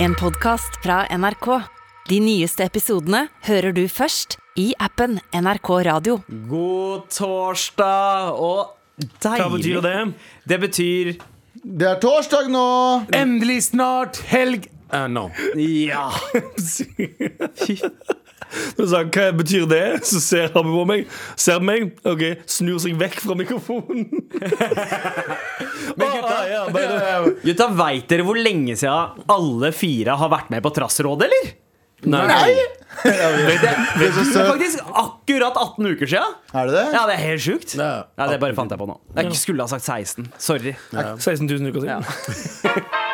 En podcast fra NRK. De nyeste episodene hører du først i appen NRK Radio. God torsdag og deilig. Hva betyr det? Det betyr Det er torsdag nå! Endelig snart helg! Uh, no. ja. Du sa, hva betyr det? Så ser han på meg. Ser meg, ok, snur seg vekk fra mikrofonen. Men gutta, Gutta, veit dere hvor lenge siden alle fire har vært med på Trassrådet, eller? Nei! Det, Det er det er faktisk akkurat 18 uker siden. Er det det? Ja, det er helt sjukt. Ja. Ja, det bare fant jeg på nå. Jeg skulle ha sagt 16. Sorry. 16 000 uker siden.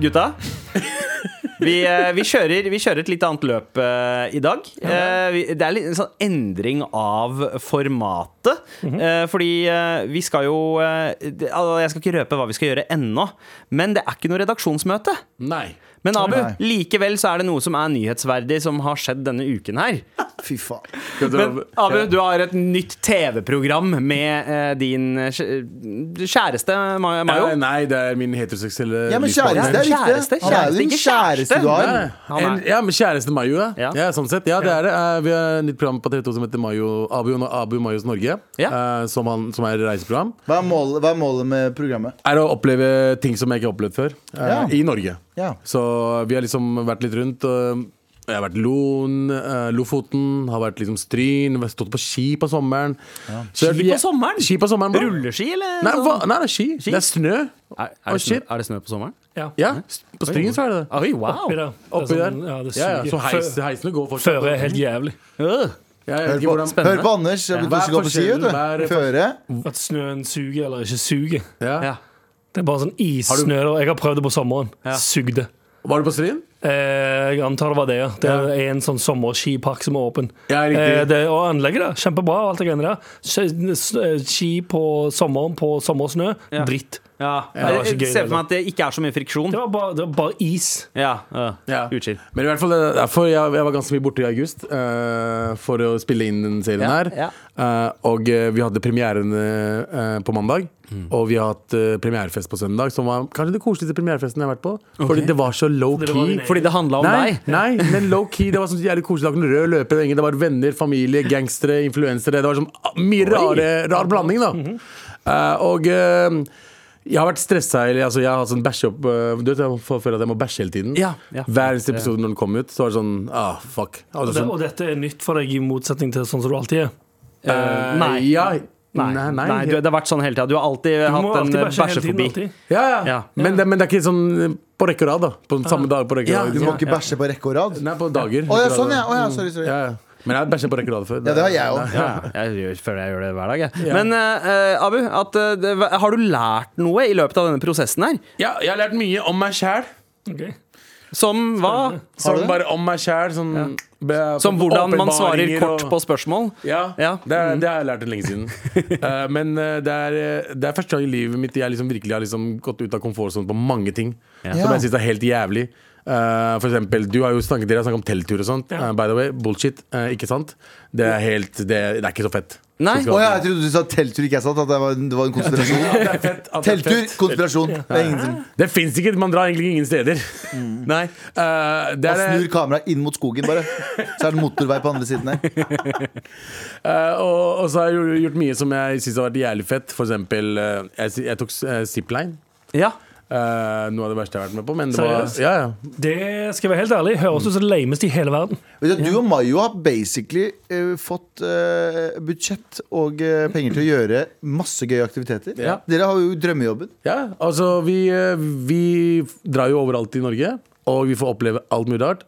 Gutta. Vi, eh, vi, kjører, vi kjører et litt annet løp uh, i dag. Uh, vi, det er litt en sånn endring av formatet. eh, fordi eh, vi skal jo det, altså, Jeg skal ikke røpe hva vi skal gjøre ennå, men det er ikke noe redaksjonsmøte. Nei. Men Abu, Nei. likevel så er det noe som er nyhetsverdig som har skjedd denne uken her. Fy faen. Men Abu, du har et nytt TV-program med eh, din kjæreste Ma- Mayo. Eh, nei, det er min heteroseksuelle Ja, men kjæreste er Kjæreste, viktig. Han er jo kjæreste, kjæreste kjæreste. du har. En, ja, men kjæreste Mayo, ja. Ja. ja. sånn sett. Ja, det er det. Eh, vi har et nytt program på TV2 som heter Mayo, Abu, Abu Mayos Norge. Ja. eh, som, han, som er reiseprogram. Hva er, målet, hva er målet med programmet? Er å oppleve ting som jeg ikke har opplevd før. eh, Ja. I Norge. Ja. Så vi har liksom vært litt rundt. Jeg har vært Lon, eh, Lofoten, har vært liksom Stryn, stått på ski på sommeren. Så Ski på sommeren? Ski på sommeren bro. Rulleski, eller? Nei, hva? nei, det er ski. Det er snø. Er, er, det snø, er det snø på sommeren? Ja. Ja, på Stryn så er det det. Oi, wow! Oppi der. Er Oppi der. sånn- Ja, det Ja, ja, så heis, heisene går fortsatt. Føre er helt jævlig. Øh. Ja, Hør på, hør på Anders. Jeg begynte å gå på ski, vet du. Føre. At snøen suger eller ikke suger. Ja. Ja. Det er bare sånn issnø. Jeg har prøvd det på sommeren. Ja. Sugde. Var du på Stryn? Eh, jeg antar det var det, ja. Det er en sånn sommerskipark som er åpen. Ja. Eh, det, og anlegget da. kjempebra. Alt det greiene der. Ski på sommeren på sommersnø, Ja. dritt. Ja. det var ikke Jeg gøy, ser det, for meg at det ikke er så mye friksjon. Det var bare, det var bare is. Ja, uh, Ja. Utskill. Men i hvert fall, er derfor jeg, jeg var ganske mye borte i august uh, for å spille inn den serien Ja, her. ja. Uh, og eh, vi hadde premieren på mandag. Mm. Og vi har hatt premierefest på søndag, som var kanskje det koseligste premierefesten jeg har vært på. Fordi det var så low-key. din egen. Fordi det handla om Nei, deg? nei, men low-key. Det var sånn jævlig koselig. Det var rød løper. ingen. Det var venner, familie, gangstere, influensere. Det var sånn ah, mye rare, rar blanding, da. Mhm. Eh, og jeg har vært stressa. Eller, altså, jeg har hatt sånn bæsje opp eh, Du vet, jeg får føle at jeg må bæsje hele tiden. Ja, ja. Hver eneste episode når den kom ut, så var det sånn ah, fuck. Altså, Det, sånn, og dette er nytt for deg, i motsetning til sånn som du alltid er. Uh, nei. Ja, Nei, nei, nei, nei du, det har vært sånn hele tida. Du har alltid Du hatt en alltid hele tiden. bæsjefobi. ja, ja. Ja. Men, det, men det er ikke sånn eh, på rekke og rad, da. På samme dag på rekke Ja, rad. Du må ikke bæsje på rekke og rad. Nei, på dager. Å ja, sånn, ja. Oh, ja sorry, sorry. Ja, ja. Men jeg har bæsja på rekke og før. Ja, det har jeg òg. Ja, jeg gjør- føler jeg gjør det hver dag. Jeg. Men uh, Abu, at, uh, har du lært noe i løpet av denne prosessen her? Ja, jeg har lært mye om meg sjæl. Okay. Som hva? Som bare om meg sjæl. Sånn, be- Som hvordan man svarer kort og- på spørsmål? Ja, Ja. Det, er- det har jeg lært lenge siden. uh, men det er, det er første gang i livet mitt jeg liksom virkelig har liksom gått ut av komfortsonen på mange ting. Som jeg syns er helt jævlig. Eh, for eksempel, du har jo snakket, Dere har snakket om telttur og sånt. Ja. Uh, by the way, bullshit. Uh, ikke sant? Det er helt Det, det er ikke så fett. Nei. Skal Å ja, jeg trodde du sa telttur ikke er sant. At det var, det var en konspirasjon. Er fett, det Telttur, konspirasjon. Det. Det fins ikke. Man drar egentlig ingen steder. Nei. Eh, det Man snur kameraet inn mot skogen, bare. Så er det motorvei på andre siden her. Eh, og, og så har jeg gjort- mye som jeg syns har vært jævlig fett. For eksempel, jeg, jeg tok uh, zipline. Ja. Eh, noe av det verste jeg har vært med på. Men det var, ja, ja. Det skal jeg være helt ærlig høres ut som det lameste i hele verden. Du, du og Mayo har basically uh, fått uh, budsjett og penger til å gjøre masse gøye aktiviteter. Ja. Dere har jo drømmejobben. ja altså, vi, vi drar jo overalt i Norge, og vi får oppleve alt mulig rart.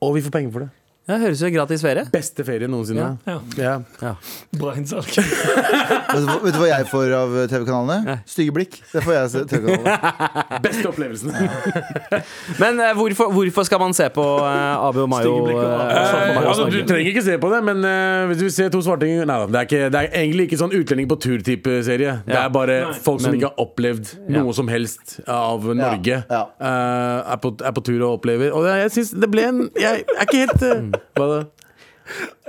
Og vi får penger for det. Det høres jo gratis ferie. Beste ferie noensinne. Ja. Ja. Bra innsalg. Vet du, hva- vet du hva jeg får av TV-kanalene? Stygge blikk. Det får jeg av TV-kanalene. Beste opplevelsen. Men eh, hvorfor, hvorfor skal man se på eh, Abu og Mayo? Stygge blikk og eh. Eh, Mayo altså, du snakke? trenger ikke se på det, men eh, hvis du vil se to svartinger Nei da, det er, ikke, det er egentlig ikke sånn utlending på tur-type serie. Det Ja. er bare Nei. folk som Men- ikke har opplevd noe som helst av Norge. ja. eh, er, på, er på tur og opplever. Og jeg, jeg syns det ble en Jeg er ikke helt eh, Hva da?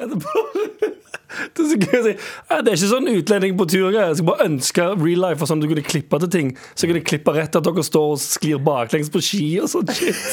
Det er så gøy å si Det er ikke sånn utlending på tur. Jeg skal bare ønske real life sånn du kunne klippe til ting. Så jeg kunne klippe rett at dere står og sklir baklengs på ski og sånn shit.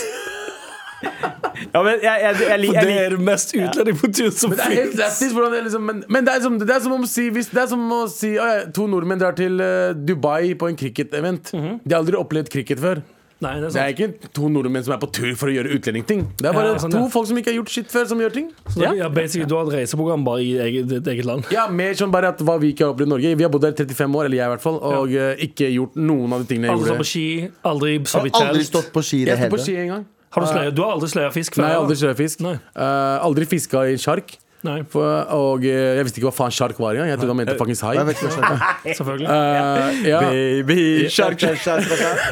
Ja, men jeg, jeg, jeg, jeg, For det er det mest utlending på tur som er liksom Men, men det, er som, det er som om å si hvis, Det er som å si «Å, ja, To nordmenn drar til uh, Dubai på en cricket-event. De har aldri opplevd cricket før. Nei, det er Det er ikke to nordmenn som er på tur for å gjøre utlendingting. Det er bare Ja, sånn, to ja. folk som ikke har gjort shit før, som gjør ting. Så da- ja, basically, du har et reiseprogram bare i eget, ditt eget land. Ja, Mer sånn bare at hva vi ikke har opplevd i Norge. Vi har bodd der 35 år, eller jeg i hvert fall, og eh, ikke gjort noen av de tingene jeg Aldri gjorde. på ski, aldri Har sovet i aldri stått på ski i det hele på ski en gang. Har du, du har aldri sløya fisk før? Nei, aldri sløya fisk. Nei. Eh, aldri fiska i sjark. Nei, For, og eh, jeg visste ikke hva faen sjark var engang. Jeg trodde han mente fuckings hai. Selvfølgelig. Eh, ja. Baby shark.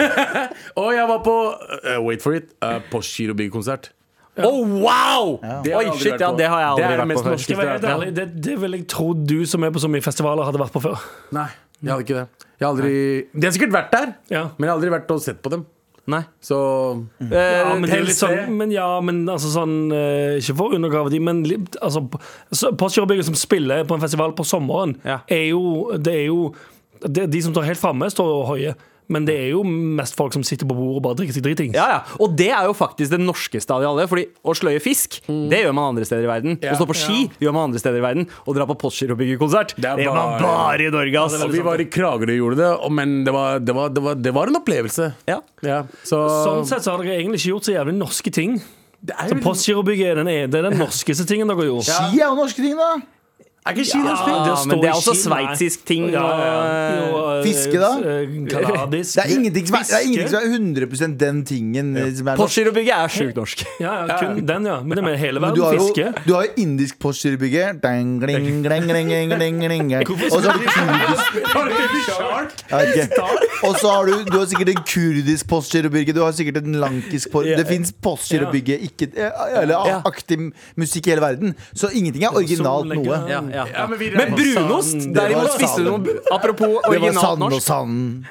Og jeg var på uh, Wait for it. Uh, Postgirobygg-konsert. Oh, wow! Det har Oi, shit, ja, på. det har jeg aldri det vært på før. Skal jeg være helt ærlig, det, det vil jeg tro du som er på så mye festivaler, hadde vært på før. Nei, jeg hadde ikke det. Jeg har aldri De har sikkert vært der, Ja. men jeg har aldri vært og sett på dem. Nei. Så Ja, men det er litt sånn Men ja, men altså sånn eh, Ikke for å undergrave de, men altså, Postgirobygget som spiller på en festival på sommeren, Ja. er jo Det er jo det, De som står helt framme, står og hoier. Men det er jo mest folk som sitter på bordet og bare drikker seg dritings. Ja, ja. Og det er jo faktisk det norskeste av de alle. Fordi å sløye fisk, det gjør man andre steder i verden. Ja. Å stå på ski gjør man andre steder i verden. Å dra på Postgirobyggerkonsert, det, Det er gjør man bare- bare i Norge. ass. Og vi var i Kragerø og gjorde det, men det var, det, var, det, var, det var en opplevelse. Ja. Ja, så Sånn sett så har dere egentlig ikke gjort så jævlig norske ting. det er, Så Postgirobygget er den, er den norskeste tingen dere gjorde. Ski er jo norske ting, da. Er ikke ting? Ja, Ja, står men det er også sveitsisk ting. Ja, ja, og- eh, Fiske, da? eh, Kanadisk. Det er ingenting som er, det er, ingenting som er 100 den tingen Ja. Postgirobygget er sjukt norsk. Ja, ja, kun den, ja. Men det med hele verden. du har jo, fiske. du har jo indisk postgirobygge. Og så har du kurdisk. Og så har du, du har sikkert en kurdisk postgirobygge. Du har sikkert en lankisk post, Det fins postgirobygge ikke Eller aktiv musikk i hele verden. Så ingenting er originalt noe. Ja, ja. Men vi Men brunost, derimot, spiste du noe Apropos Det var sand og sand.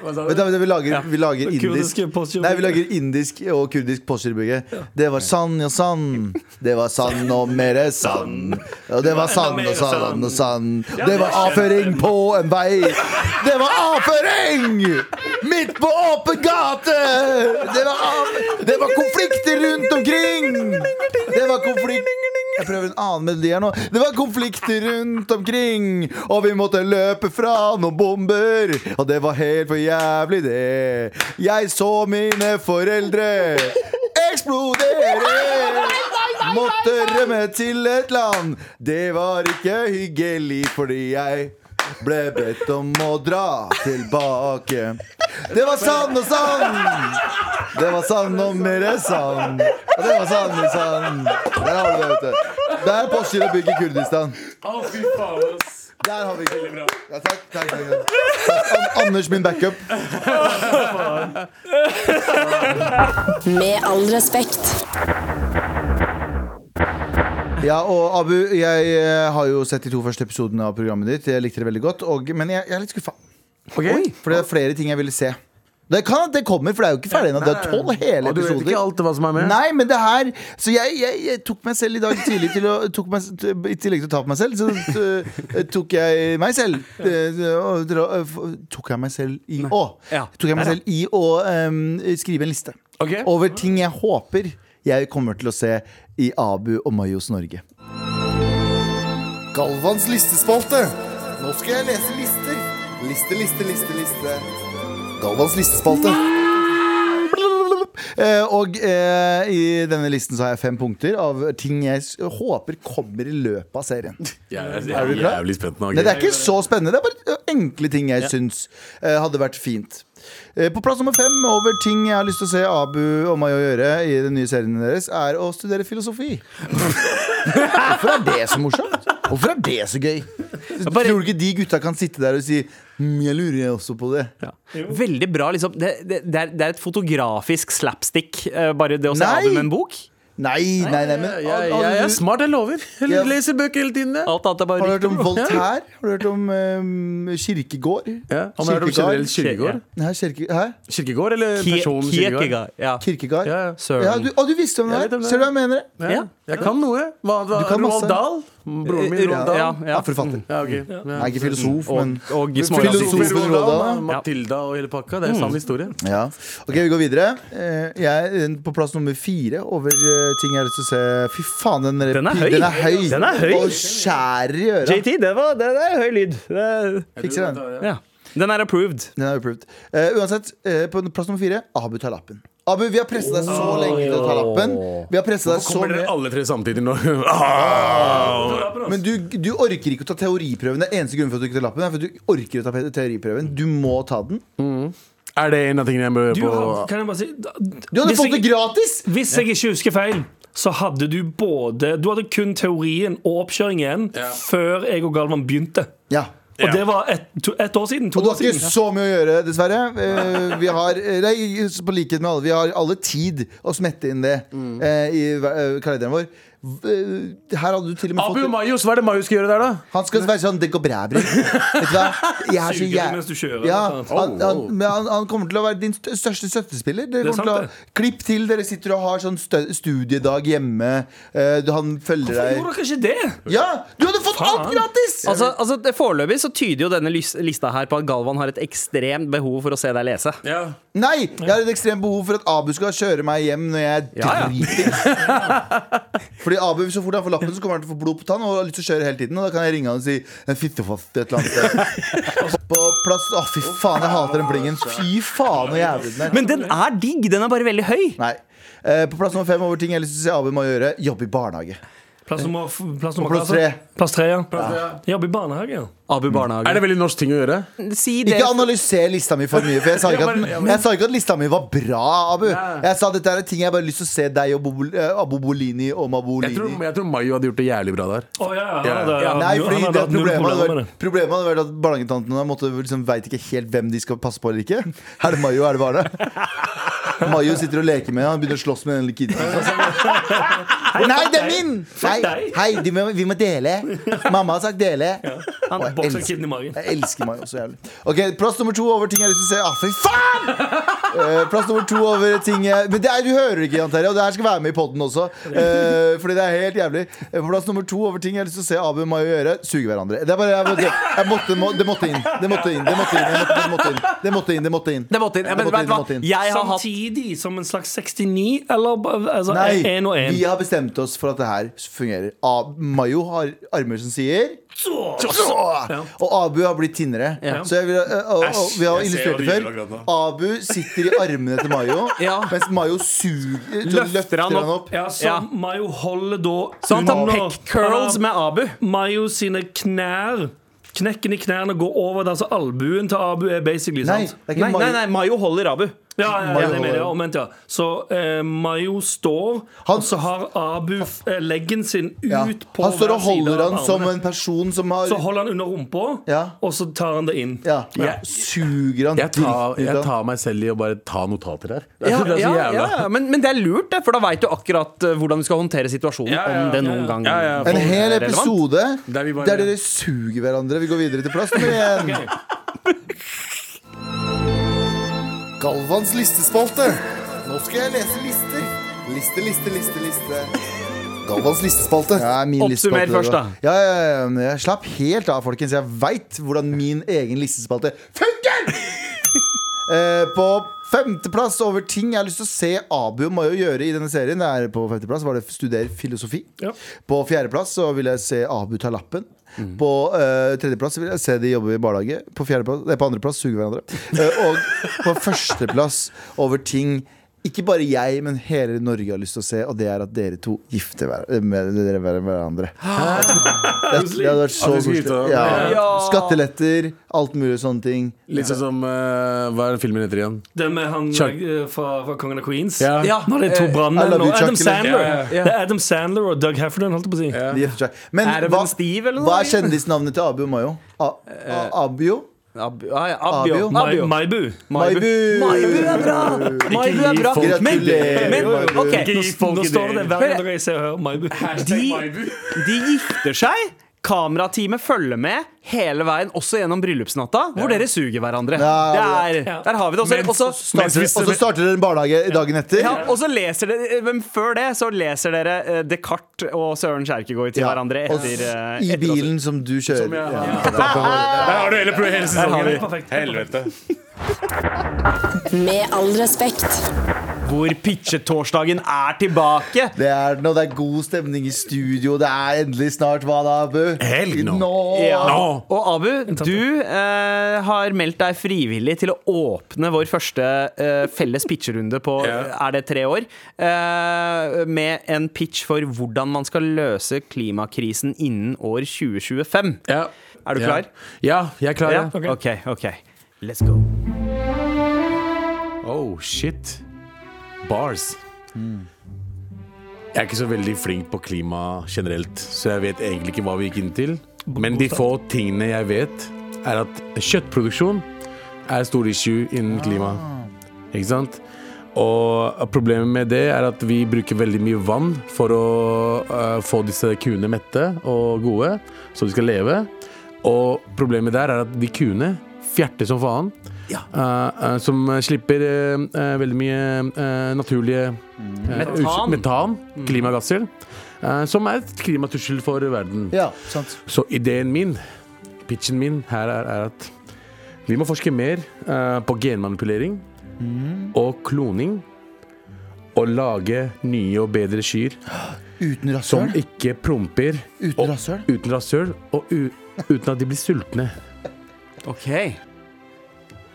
vi lager, vi lager indisk Nei, vi lager indisk og kurdisk postgirobygge. Det var sand og sand. Det var sand og mere sand. Og det var sand og sand og sand. Det var avføring på en vei. Det var avføring! Midt på åpen gate! Det var, det var konflikter rundt omkring! Det var konflikt Jeg prøver en annen melodi her nå. Det var konflikter rundt omkring, og vi måtte løpe fra noen bomber. Og det var helt for jævlig, det. Jeg så mine foreldre eksplodere. Måtte rømme til et land. Det var ikke hyggelig fordi jeg ble bedt om å dra tilbake. Det var sann og sann! Det var sann og mer sann. Og det var sann og sann. Der har du det, vet du. Det er Postgirobygg i Kurdistan. Å, fy faen, ass. Der har vi det. Ja, takk, takk, takk, takk. An Anders, min backup. Med all respekt. Ja, og Abu, jeg eh, har jo sett de to første episodene av programmet ditt. Jeg likte det veldig godt, og, men jeg, jeg er litt skuffa. Oi, For det er flere ting jeg ville se. Det kan at det kommer, for det er jo ikke ferdig ennå. Det er tolv hele Og du vet ikke alt hva som er med? Nei, men det her Så jeg, jeg, jeg tok meg selv i dag tidlig til å meg, I tillegg til å ta på meg selv, så eh, tok jeg meg selv eh, Tok jeg meg selv i Å! Tok jeg meg selv i å um, skrive en liste over ting jeg håper jeg kommer til å se i Abu og Mayos Norge. Galvans listespalte. Nå skal jeg lese lister. Liste, liste, liste, liste. Galvans listespalte. Eh, og eh, i denne listen så har jeg fem punkter av ting jeg s- håper kommer i løpet av serien. Jeg er, jeg Er jævlig spent nå. Nei, det er ikke så spennende. Det er bare enkle ting jeg syns eh, hadde vært fint. Eh, på plass nummer fem over ting jeg har lyst til å se Abu og Mayo gjøre i den nye serien deres, er å studere filosofi. Hvorfor er det så morsomt? Hvorfor er det så gøy? Tror du ikke de gutta kan sitte der og si mm, 'Jeg lurer jeg også på det'? Veldig bra, liksom. Det, det, det, er, det er et fotografisk slapstick, eh, bare det å se Nei! Abu med en bok. Nei, nei, nei, men Jeg, jeg, jeg er smart, jeg lover. Jeg Ja. leser bøker hele tiden. jeg. Alt annet er Har du hørt om Voltaire? Har du hørt om um, Kirkegård? Ja. Har du hørt om generelt Kirkegård? Nei, kirke, hæ? Kirkegård eller personen Kirkegård? Kierkegaard. Ja. Kirkegård? Ja, ja. Søren. Ja, du, å, du visste om det Jeg her? vet om det. Ser du hva jeg mener? Ja. Jeg kan noe. Hva, hva, Du kan Roald masse. Dahl? Broren min, Roald Dahl. Ja, Ja, ja. forfatter. Ja, ok. Jeg er ikke filosof, men og Filosofen smårasist. Roald Dahl, Matilda og hele pakka. Det er sann historie. ja. Ok, vi går videre. Eh, Jeg er på plass nummer fire over eh, ting jeg har lyst til å se. Fy faen, den, Den er høy. Den er høy. Den er høy. Og skjærer i øra. JT, det, var, det, det er høy lyd. Det, Fikser den. ja. Den er approved. Den er approved. Uh, uansett, uh, på plass nummer fire Abu tar lappen. Abu, vi har presset deg så lenge til å ta lappen. Vi har presset deg så Kommer dere mye alle tre samtidig nå? Men du, du orker ikke å ta teoriprøven. Det er eneste grunnen for at du ikke tar lappen, er for at du orker å ta teoriprøven. Du må ta den. Er det en av tingene jeg bør Du på har, kan jeg bare si Du hadde hvis fått det jeg, gratis! hvis jeg ikke husker feil, så hadde du både Du hadde kun teorien og oppkjøringen Ja. før jeg og Galvan begynte. Ja Og Ja. det var ett to, ett år siden. To Og du har ikke siden. så mye å gjøre, dessverre. Eh, Vi har, eh, nei, på likhet med alle, vi har alle tid å smette inn det eh, i kalenderen vår. Eh, Her hadde du til og med Abu fått Majus, hva er det Majus skal gjøre der, da? Han skal være sånn Det går bra, bror. Vet du hva? Jeg er så jæv- mens du kjører, Ja, han, han, men han, han kommer til å være din st- største støttespiller. Dere Det er kommer til å, klipp til, dere sitter og har sånn stø studiedag hjemme. eh, du, han følger Hvorfor deg gjorde dere ikke det? Ja! Du hadde fått alt gratis! Altså, altså det Foreløpig så tyder jo denne lys- lista her på at Galvan har et ekstremt behov for å se deg lese. Ja. Nei! Jeg har et ekstremt behov for at Abu skal kjøre meg hjem når jeg er Ja, ja. dritings. Fordi Abu, så fort han får lappen, så kommer han til å få blod på tann og har lyst til å kjøre hele tiden. Og da kan jeg ringe han og si En fittefast et eller annet sted. På plass Å, fy faen, jeg hater den blingen. Fy faen, så jævlig den er. Men den er digg! Den er bare veldig høy. Nei. Eh, på plass nummer fem over ting jeg har lyst til å si Abu må gjøre, jobbe i barnehage. Plass nummer, plass nummer plass hva, altså? tre. Plass tre, ja. Ja. Jobbe i barnehage, ja. Abu barnehage. Er det veldig norsk ting å gjøre? Si det. Ikke analyser lista mi for mye, for jeg sa ikke at, jeg sa ikke at lista mi var bra, Abu. Jeg sa dette er ting jeg bare har lyst til å se deg og Bobo, eh, Abu Bolini og Jeg tror, Mabolini. jeg tror Mayo hadde gjort det jævlig bra der. Å, ja, ja, Ja. han hadde- Ja, Nei, hadde- fordi hadde det hatt null problemet, hadde problemer med vært, problemet hadde vært at barnehagetantene måtte liksom, vet ikke helt hvem de skal passe på eller ikke. Er det Mayo, er det barnet? Mayo sitter og leker med Han begynner å slåss med den kiden. Nei, det er min! Nei, deg. hei, de må, vi må dele. Mamma har sagt dele. Han bokser elsker- kiden i magen. Jeg elsker Mayo så jævlig. Ok, Plass nummer to over ting jeg har lyst til å se. Ah, fy faen! Uh, plass nummer to over ting jeg Men det er, du hører ikke, Jan Terje, og det her skal være med i poden også. Uh, fordi det er helt jævlig. Uh, plass nummer to over ting jeg har lyst til å se Abu og Mayo gjøre, suge hverandre. Det er bare, jeg, jeg, jeg måtte, må, det måtte inn. Det måtte inn. Det måtte inn. Det måtte inn. Det måtte inn. Det måtte inn. Det måtte inn. Ja, men Det måtte inn, måtte inn. Jeg har hatt Samtidig som en slags 69, eller altså, Nei, én og én. vi har bestemt oss for at det her fungerer. A Mayo har armer som sier Ja. Og Abu har blitt tynnere. Ja. Så jeg vil, og, og, og, vi har jeg illustrert det før. Abu sitter i armene til Mayo, Ja. mens Mayo suger løfter, Løfter han opp. Ja, så Ja. Mayo holder da Så han tar under- peck curls med Abu. Mayo sine knær Knekken i knærne går over der, så albuen til Abu er basically Nei, sant? er Nei, nei, nei, Mayo holder Abu. Ja, ja, ja, jeg mener det, omvendt, ja. Så eh, Mayo står, Han- og så har Abu f- eh, leggen sin ut Ja. på Han står og side holder av han som armene. en person som har Så holder han under rumpa, Ja. og så tar han det inn. ja, Jeg- Suger han Jeg tar, dritten ut jeg av- tar meg selv i å bare ta notater her. Det er, Ja, det er så ja, ja, men, men det er lurt, det, for da veit du akkurat eh, hvordan du skal håndtere situasjonen. Ja, ja, Om det ja, noen ja. gang Ja, ja, En hel relevant. episode Der vi bare- der dere suger hverandre. Vi går videre til plass nummer én. Galvans listespalte. Nå skal jeg lese lister. Liste, liste, liste, liste. Galvans listespalte. Ja, min Oppsummer listespalte, først, da. Ja, ja, ja, ja. Jeg slapp helt av, folkens. Jeg veit hvordan min egen listespalte funker! Eh, på femteplass over ting jeg har lyst til å se Abu og Mayo gjøre i denne serien, Det er på femteplass var det studere filosofi. Ja. På fjerdeplass så vil jeg se Abu ta lappen. På uh, tredjeplass vil jeg se de jobber i barnehage. På, på andreplass suger hverandre. Uh, og på førsteplass over ting ikke bare jeg, men hele Norge har lyst til å se, og det er at dere to gifter hver- med dere med hverandre. Det, det hadde vært så koselig. Ja. Ja. Skatteletter, alt mulig sånne ting. Litt sånn som uh, Hva er filmen heter igjen? Det med han eh, fra, fra Kongen av Queens. Ja. Ja. Når det er to Eh, brannmenn og Adam? Sandler. Det er Adam Sandler og Doug Heffernan, holdt jeg på å si. Men hva, hva er kjendisnavnet til Abu og Mayo? A, A, Abio? Abu, Abio. Abio. Maibu. Maibu. Maibu er bra! Maibu er bra. gi folk- Men, men ok, Nå, nå står det det hver gang jeg ser og hører Maibu. de, de gifter seg kamerateamet følger med hele veien, også gjennom bryllupsnatta, hvor dere suger hverandre. Ja, det ja, er, ja. Der har vi det. Også, Mens- også, Starter, hvis- og så starter dere en barnehage dagen etter. ja, og så leser dere Men før det så leser dere eh, Descartes og Søren Kjerkegaard til Ja. hverandre etter, eh, I etter bilen som du kjører. ja. Ja. Der har du hele, hele sesongen. Helvete. Med all respekt. Hvor pitchetorsdagen er tilbake. Det er når det er god stemning i studio. Det er endelig snart hva da, Abu? Helg nå. Ja. No. Og Abu, du eh, har meldt deg frivillig til å åpne vår første eh, felles pitcherunde på yeah. er det tre år. Eh, med en pitch for hvordan man skal løse klimakrisen innen år 2025. Yeah. Er du klar? klar? Ja, jeg er klar. Ja? Okay. OK, OK. Let's go. Oh, shit. Bars. Jeg er ikke så veldig flink på klima generelt, så jeg vet egentlig ikke hva vi gikk inn til. Men de få tingene jeg vet, er at kjøttproduksjon er et stort issue innen klima. Ikke sant? Og problemet med det er at vi bruker veldig mye vann for å uh, få disse kuene mette og gode, så de skal leve. Og problemet der er at de kuene fjerter som faen. Ja. Uh, uh, som slipper uh, veldig mye naturlige eh, Metan. metan, klimagasser, eh, som er et klimatrussel for verden. Ja, sant. Så ideen min, pitchen min her er, er at vi må forske mer på genmanipulering og kloning. Og lage nye og bedre kyr Uten som ikke promper Uten rasshøl? uten rasshøl, og uten at de blir sultne. OK.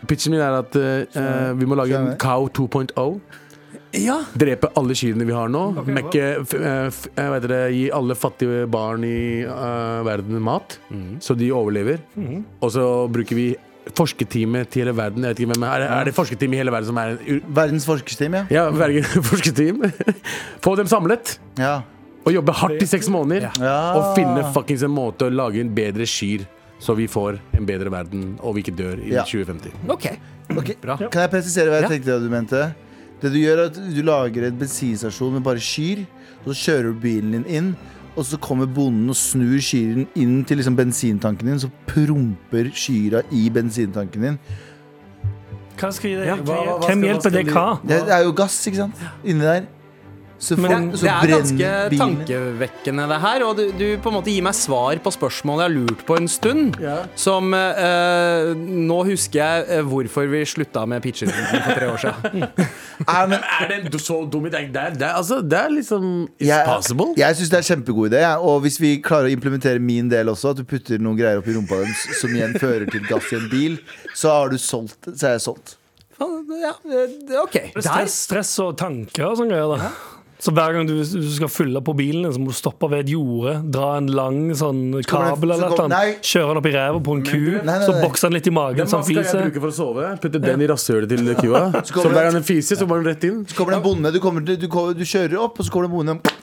Pitchen min er at eh, vi må lage en Cow 2.0. Ja. Drepe alle kyrne vi har nå. Mekke, f, f, eh, hva det, gi alle fattige barn i uh, verden mat, så de overlever. Og så bruker vi forskerteamet til hele verden. Jeg vet ikke hvem er, det, er det forskerteam i hele verden som er en Verdens forskerteam, ja. Ja, verden, forskerteam. Få dem samlet ja. og jobbe hardt i seks måneder. Ja. Og finne fuckings en måte å lage en bedre kyr, så vi får en bedre verden og vi ikke dør i Ja. 2050. OK. okay. Bra. Kan jeg presisere hva jeg Ja. tenkte at du mente? Det du gjør er at du lager en bensinstasjon med bare kyr, og så kjører du bilen din inn, og så kommer bonden og snur kyren inn til liksom bensintanken din, så promper kyra i bensintanken din. Hva skal jeg, Ja, hva, hva- hva hvem hjelper hva det hva? Det er jo gass, ikke sant? Inni der. Så, Men Det, så det er ganske bilen. tankevekkende, det her. Og du, du på en måte gir meg svar på spørsmål jeg har lurt på en stund. Ja. Som eh, Nå husker jeg eh, hvorfor vi slutta med pitcherunden for tre år siden. Men Er det så dum idé? Det er, det er, altså, det er liksom It's jeg, possible. jeg syns det er en kjempegod idé. Ja. Og hvis vi klarer å implementere min del også, at du putter noen greier opp i rumpa deres som igjen fører til gass i en bil, så har du solgt Så er jeg solgt. Ja, OK. Der. Stress, stress og tanker og sånn greier. da Så hver gang du, du skal fylle på bilen, så må du stoppe ved et jorde, dra en lang sånn kabel eller noe, kjøre den opp i ræva på en ku, Nei, nei, så nei. bokser den litt i magen, Den så han maska jeg bruke bruker for å sove, putte den i rasshølet til kua. Så hver gang den fiser, så må den rett inn. Så kommer det en bonde, du, kommer, du, du kjører opp, og så kommer det en bonde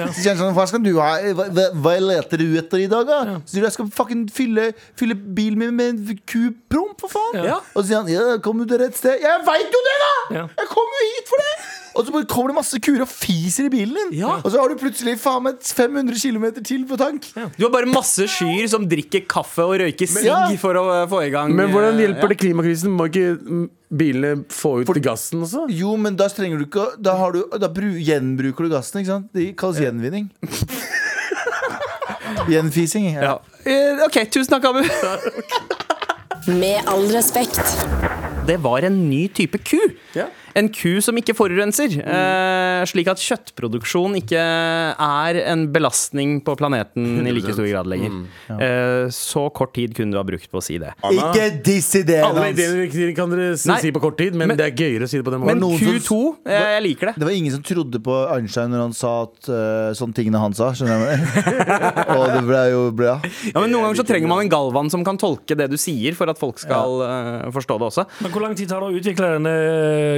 Så sier han sånn, hva skal du ha? Hva, hva, hva leter du etter i dag, da? Så sier du, jeg skal fucking fylle, fylle bilen min med en kupromp, for faen. Ja. Og så sier han, ja, kom du til rett sted? Jeg veit jo det, da! Ja. Jeg kom jo hit for det! Og så bare kommer det masse kuer og fiser i bilen din. Ja. Og så har du plutselig faen meg 500 km til på tank. Du har bare masse skyer som drikker kaffe og røyker sigg Ja. for å eh, få i gang Men hvordan eh, hjelper det klimakrisen? Må ikke bilene få ut gassen også? Jo, men da trenger du ikke Da, har du, da bru, gjenbruker du gassen, ikke sant? Det kalles gjenvinning. Gjenfising. Ja. Ja. Eh, OK, tusen takk, Abu. Med all respekt. Det var en ny type ku. Ja. En ku som ikke forurenser. Eh, slik at kjøttproduksjon ikke er en belastning på planeten i like stor grad lenger. Eh, så kort tid kunne du ha brukt på å si det. Ikke diss ideen Alle hans. ideene kan dere si, Nei. si på kort tid, men, Men- det er gøyere å si det på den Men måten. Men Q2, eh, jeg liker det. Det var ingen som trodde på Einstein når han sa at uh, sånne tingene han sa. Skjønner jeg Og det ble jo bra. Ja, men Noen ganger så trenger man en galvan som kan tolke det du sier, for at folk skal uh, forstå det også. Men hvor lang tid tar det å utvikle denne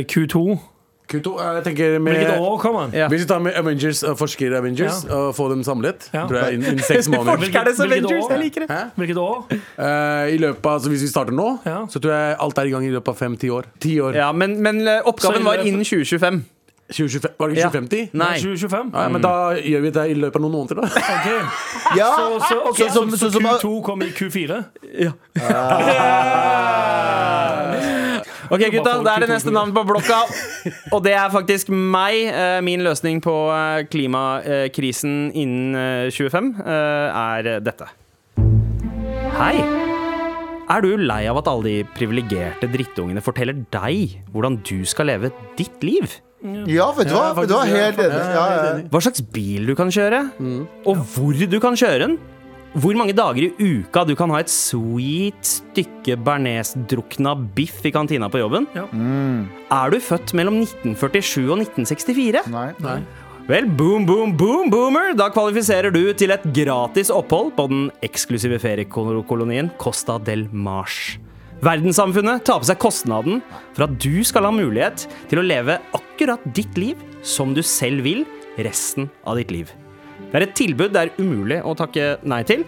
Q2? Q2, eh, jeg tenker med Hvilket år? Ja. Hvis vi tar med Avengers, uh, forsker Avengers Ja. og får dem samlet, Ja. tror jeg innen seks måneder. Forskernes Hvilket Avengers, år? jeg liker det. Hvilket år? Uh, I løpet av, altså Hvis vi starter nå, Ja. så tror jeg alt er i gang i løpet av fem-ti år. Ti år. Ja, men, men eh, Så oppgaven var innen 2025. 2025, var det ikke 2050? Nei. 2025? Ja, men da gjør vi det i løpet av noen måneder, da. Okay. Ja, Så, så, okay. som- så, så Q2 kommer i Q4? Ok, gutta, det er det neste navn på blokka. Og det er faktisk meg. Eh, Min løsning på eh, klimakrisen innen eh, 25 eh, er dette. Hei. Er du lei av at alle de privilegerte drittungene forteller deg hvordan du skal leve ditt liv? ja, vet du hva? Ja, Vet du hva? Helt enig. Ja, Ja, ja. Hva slags bil du kan kjøre, og hvor du kan kjøre den. Hvor mange dager i uka du kan ha et sweet stykke bearnésdrukna biff i kantina på jobben. Ja. Er du født mellom 1947 og 1964? Nei. Nei. Vel, boom, boom, boom, boomer! Da kvalifiserer du til et gratis opphold på den eksklusive feriekolonien Costa del Mars. Verdenssamfunnet tar på seg kostnaden for at du skal ha mulighet til å leve akkurat ditt liv som du selv vil resten av ditt liv. Det er et tilbud det er umulig å takke nei til.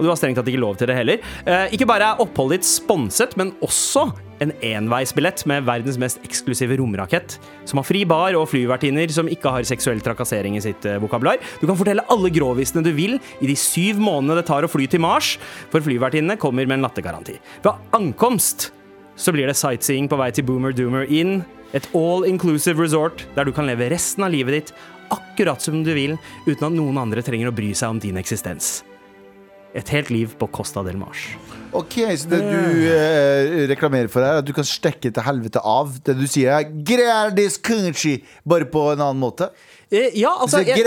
Og du har strengt tatt ikke lov til det heller. Eh, ikke bare er oppholdet ditt sponset, men også en enveisbillett med verdens mest eksklusive romrakett, som har fri bar og flyvertinner som ikke har seksuell trakassering i sitt eh, vokabular. Du kan fortelle alle gråvisene du vil i de syv månedene det tar å fly til Mars, for flyvertinnene kommer med en lattergaranti. Ved ankomst så blir det sightseeing på vei til Boomer Doomer Inn, et all inclusive resort der du kan leve resten av livet ditt akkurat som du vil, uten at noen andre trenger å bry seg om din eksistens. Et helt liv på Costa del Mars. Ok, så det du eh, reklamerer for her, er at du kan stekke til helvete av. Det du sier er 'Get this country', bare på en annen måte. Eh, ja, altså jeg,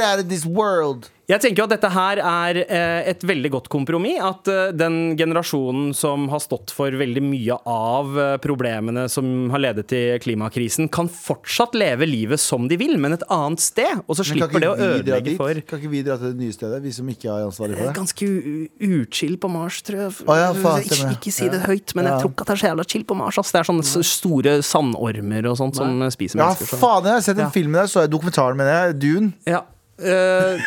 jeg tenker jo at dette her er eh, et veldig godt kompromiss. At eh, den generasjonen som har stått for veldig mye av eh, problemene som har ledet til klimakrisen, kan fortsatt leve livet som de vil, men et annet sted. Og så slipper det å ødelegge for Kan ikke vi dra til det nye stedet, vi som ikke er ansvarlig for det? Ganske uchill på Mars, tror jeg. Å ja, faen, ikke, ikke si det Ja. høyt, men Ja. jeg tror ikke at det er så jævla chill på Mars. Altså. Det er sånne store sandormer og sånt som spiser mennesker. Ja, faen, jeg har sett en Ja. film der, så jeg dokumentaren med det, Dune. Ja. Eh,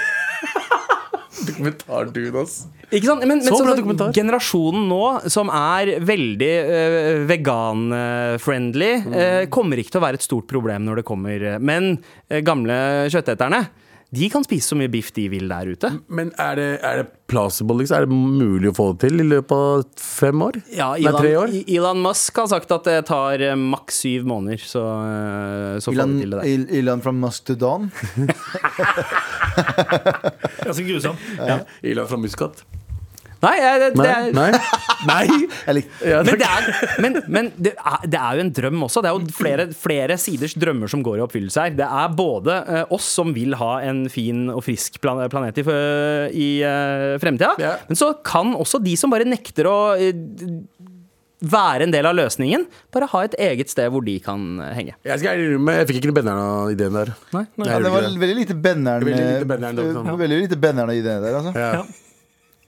Dokumentar-dude, ass. ikke sant? Men, men Så så, bra så, dokumentar. generasjonen nå, som er veldig uh, vegan-friendly, Mm. uh, kommer ikke til å være et stort problem når det kommer eh, Men uh, gamle kjøtteterne, de kan spise så mye biff de vil der ute. Men er det, er det plausible, liksom? Er det mulig å få det til i løpet av fem år? Ja, Nei, tre år? Elon, Elon Musk har sagt at det tar eh, maks syv måneder, så, så Elon, får vi til det der. Elon from Musk to Dawn. Ganske grusom. Elon fra Muscat? Nei, eh, det, det er, Nei? Nei? Ja, men, det er, men, men det, er, det er jo en drøm også. Det er jo flere, flere siders drømmer som går i oppfyllelse her. Det er både uh, oss som vil ha en fin og frisk plan planet i, i uh, fremtida, Ja. men så kan også de som bare nekter å uh, være en del av løsningen, bare ha et eget sted hvor de kan eh, henge. Jeg skal jeg fikk ikke noe Benneren-ideen der. Nei? Nei, Ja, det var veldig lite eh, var sånn. eh, der, altså. Ja.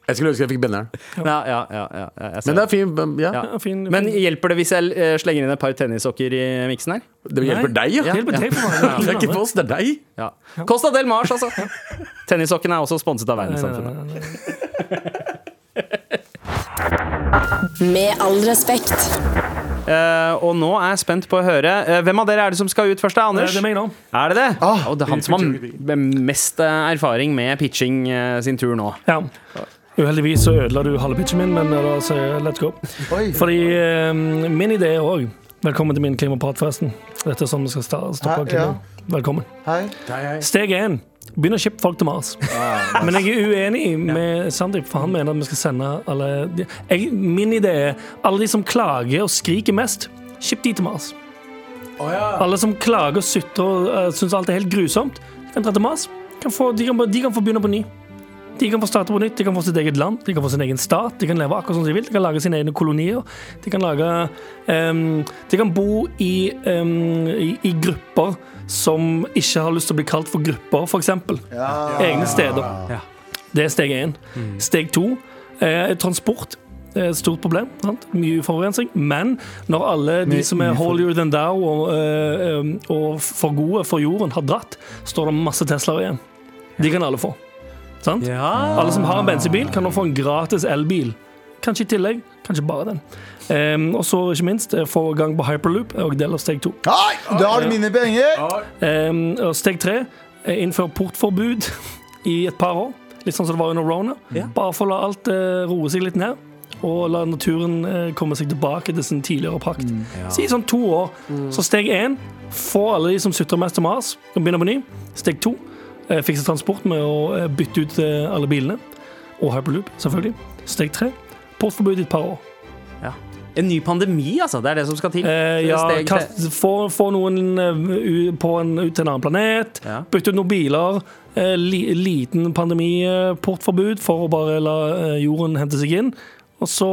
Jeg skulle ønske jeg fikk benderen. Ja, ja, ja, ja, jeg ser Men det er fint. men- Ja. Ja. Ja, fin, Men hjelper det hvis jeg eh, slenger inn et par tennissokker i miksen her? Det hjelper deg, ja. Det Hjelper deg for meg. Det er ikke for oss, det er deg. Ja. Costa del Mars, altså. Tennissokkene er også sponset av Verdenssamfunnet. Med all respekt. Uh, og nå er jeg spent på å høre Uh, Hvem av dere er det som skal ut først? da, Anders? Det er meg nå. Er det det? Ah, oh, det er han som har mest erfaring med pitching uh, sin tur nå. Ja. Uheldigvis så ødela du halve pitchen min, men da sier jeg let's go. Oi. Fordi eh, min idé òg Velkommen til min klimaprat, forresten. Dette er sånn vi skal stoppe klima. Velkommen. Hei. Steg én. Begynn å shippe folk til Mars. Ah, Men jeg er uenig med Sandeep, for han mener at vi skal sende alle jeg, Min idé er alle de som klager og skriker mest, skipp de til Mars. Alle som klager og sutrer og uh, syns alt er helt grusomt, kan dra til Mars. Kan få, de, kan, de kan få begynne på ny. De kan få starte på nytt, de kan få sitt eget land, de kan få sin egen stat. De kan leve akkurat som de vil, de kan lage sine egne kolonier. De kan lage um, De kan bo i, um, i, i grupper som ikke har lyst til å bli kalt for grupper, f.eks. Ja. Egne steder. Ja. Det er steg én. Steg to er transport. Det er et stort problem. Sant? Mye forurensning. Men når alle de som er holier than thou og, øh, øh, og for gode for jorden, har dratt, står det masse Teslaer igjen. De kan alle få. Sant? Alle som har en bensinbil, kan nå få en gratis elbil kanskje i tillegg. Kanskje bare den. Um, og så ikke minst eh, få gang på hyperloop og del av steg to. Oi, da har du mine penger! Um, og steg tre innfør innføre portforbud i et par år. Litt sånn som det var under Rona. Bare for å la alt uh, roe seg litt ned. Og la naturen uh, komme seg tilbake til sin tidligere prakt. Si sånn to år. Så steg én, få alle de som sutrer mest til Mars, og begynne på ny. Steg to, eh, fikse transport med å eh, bytte ut eh, alle bilene. Og hyperloop, selvfølgelig. Steg tre, portforbud i et par år. Ja. En ny pandemi, altså. Det er det som skal til. Eh, ja, kast, få, få noen uh, på en, ut til en annen planet. Ja. Bytte ut noen biler. Uh, li, liten pandemiportforbud for å bare la uh, jorden hente seg inn. Og så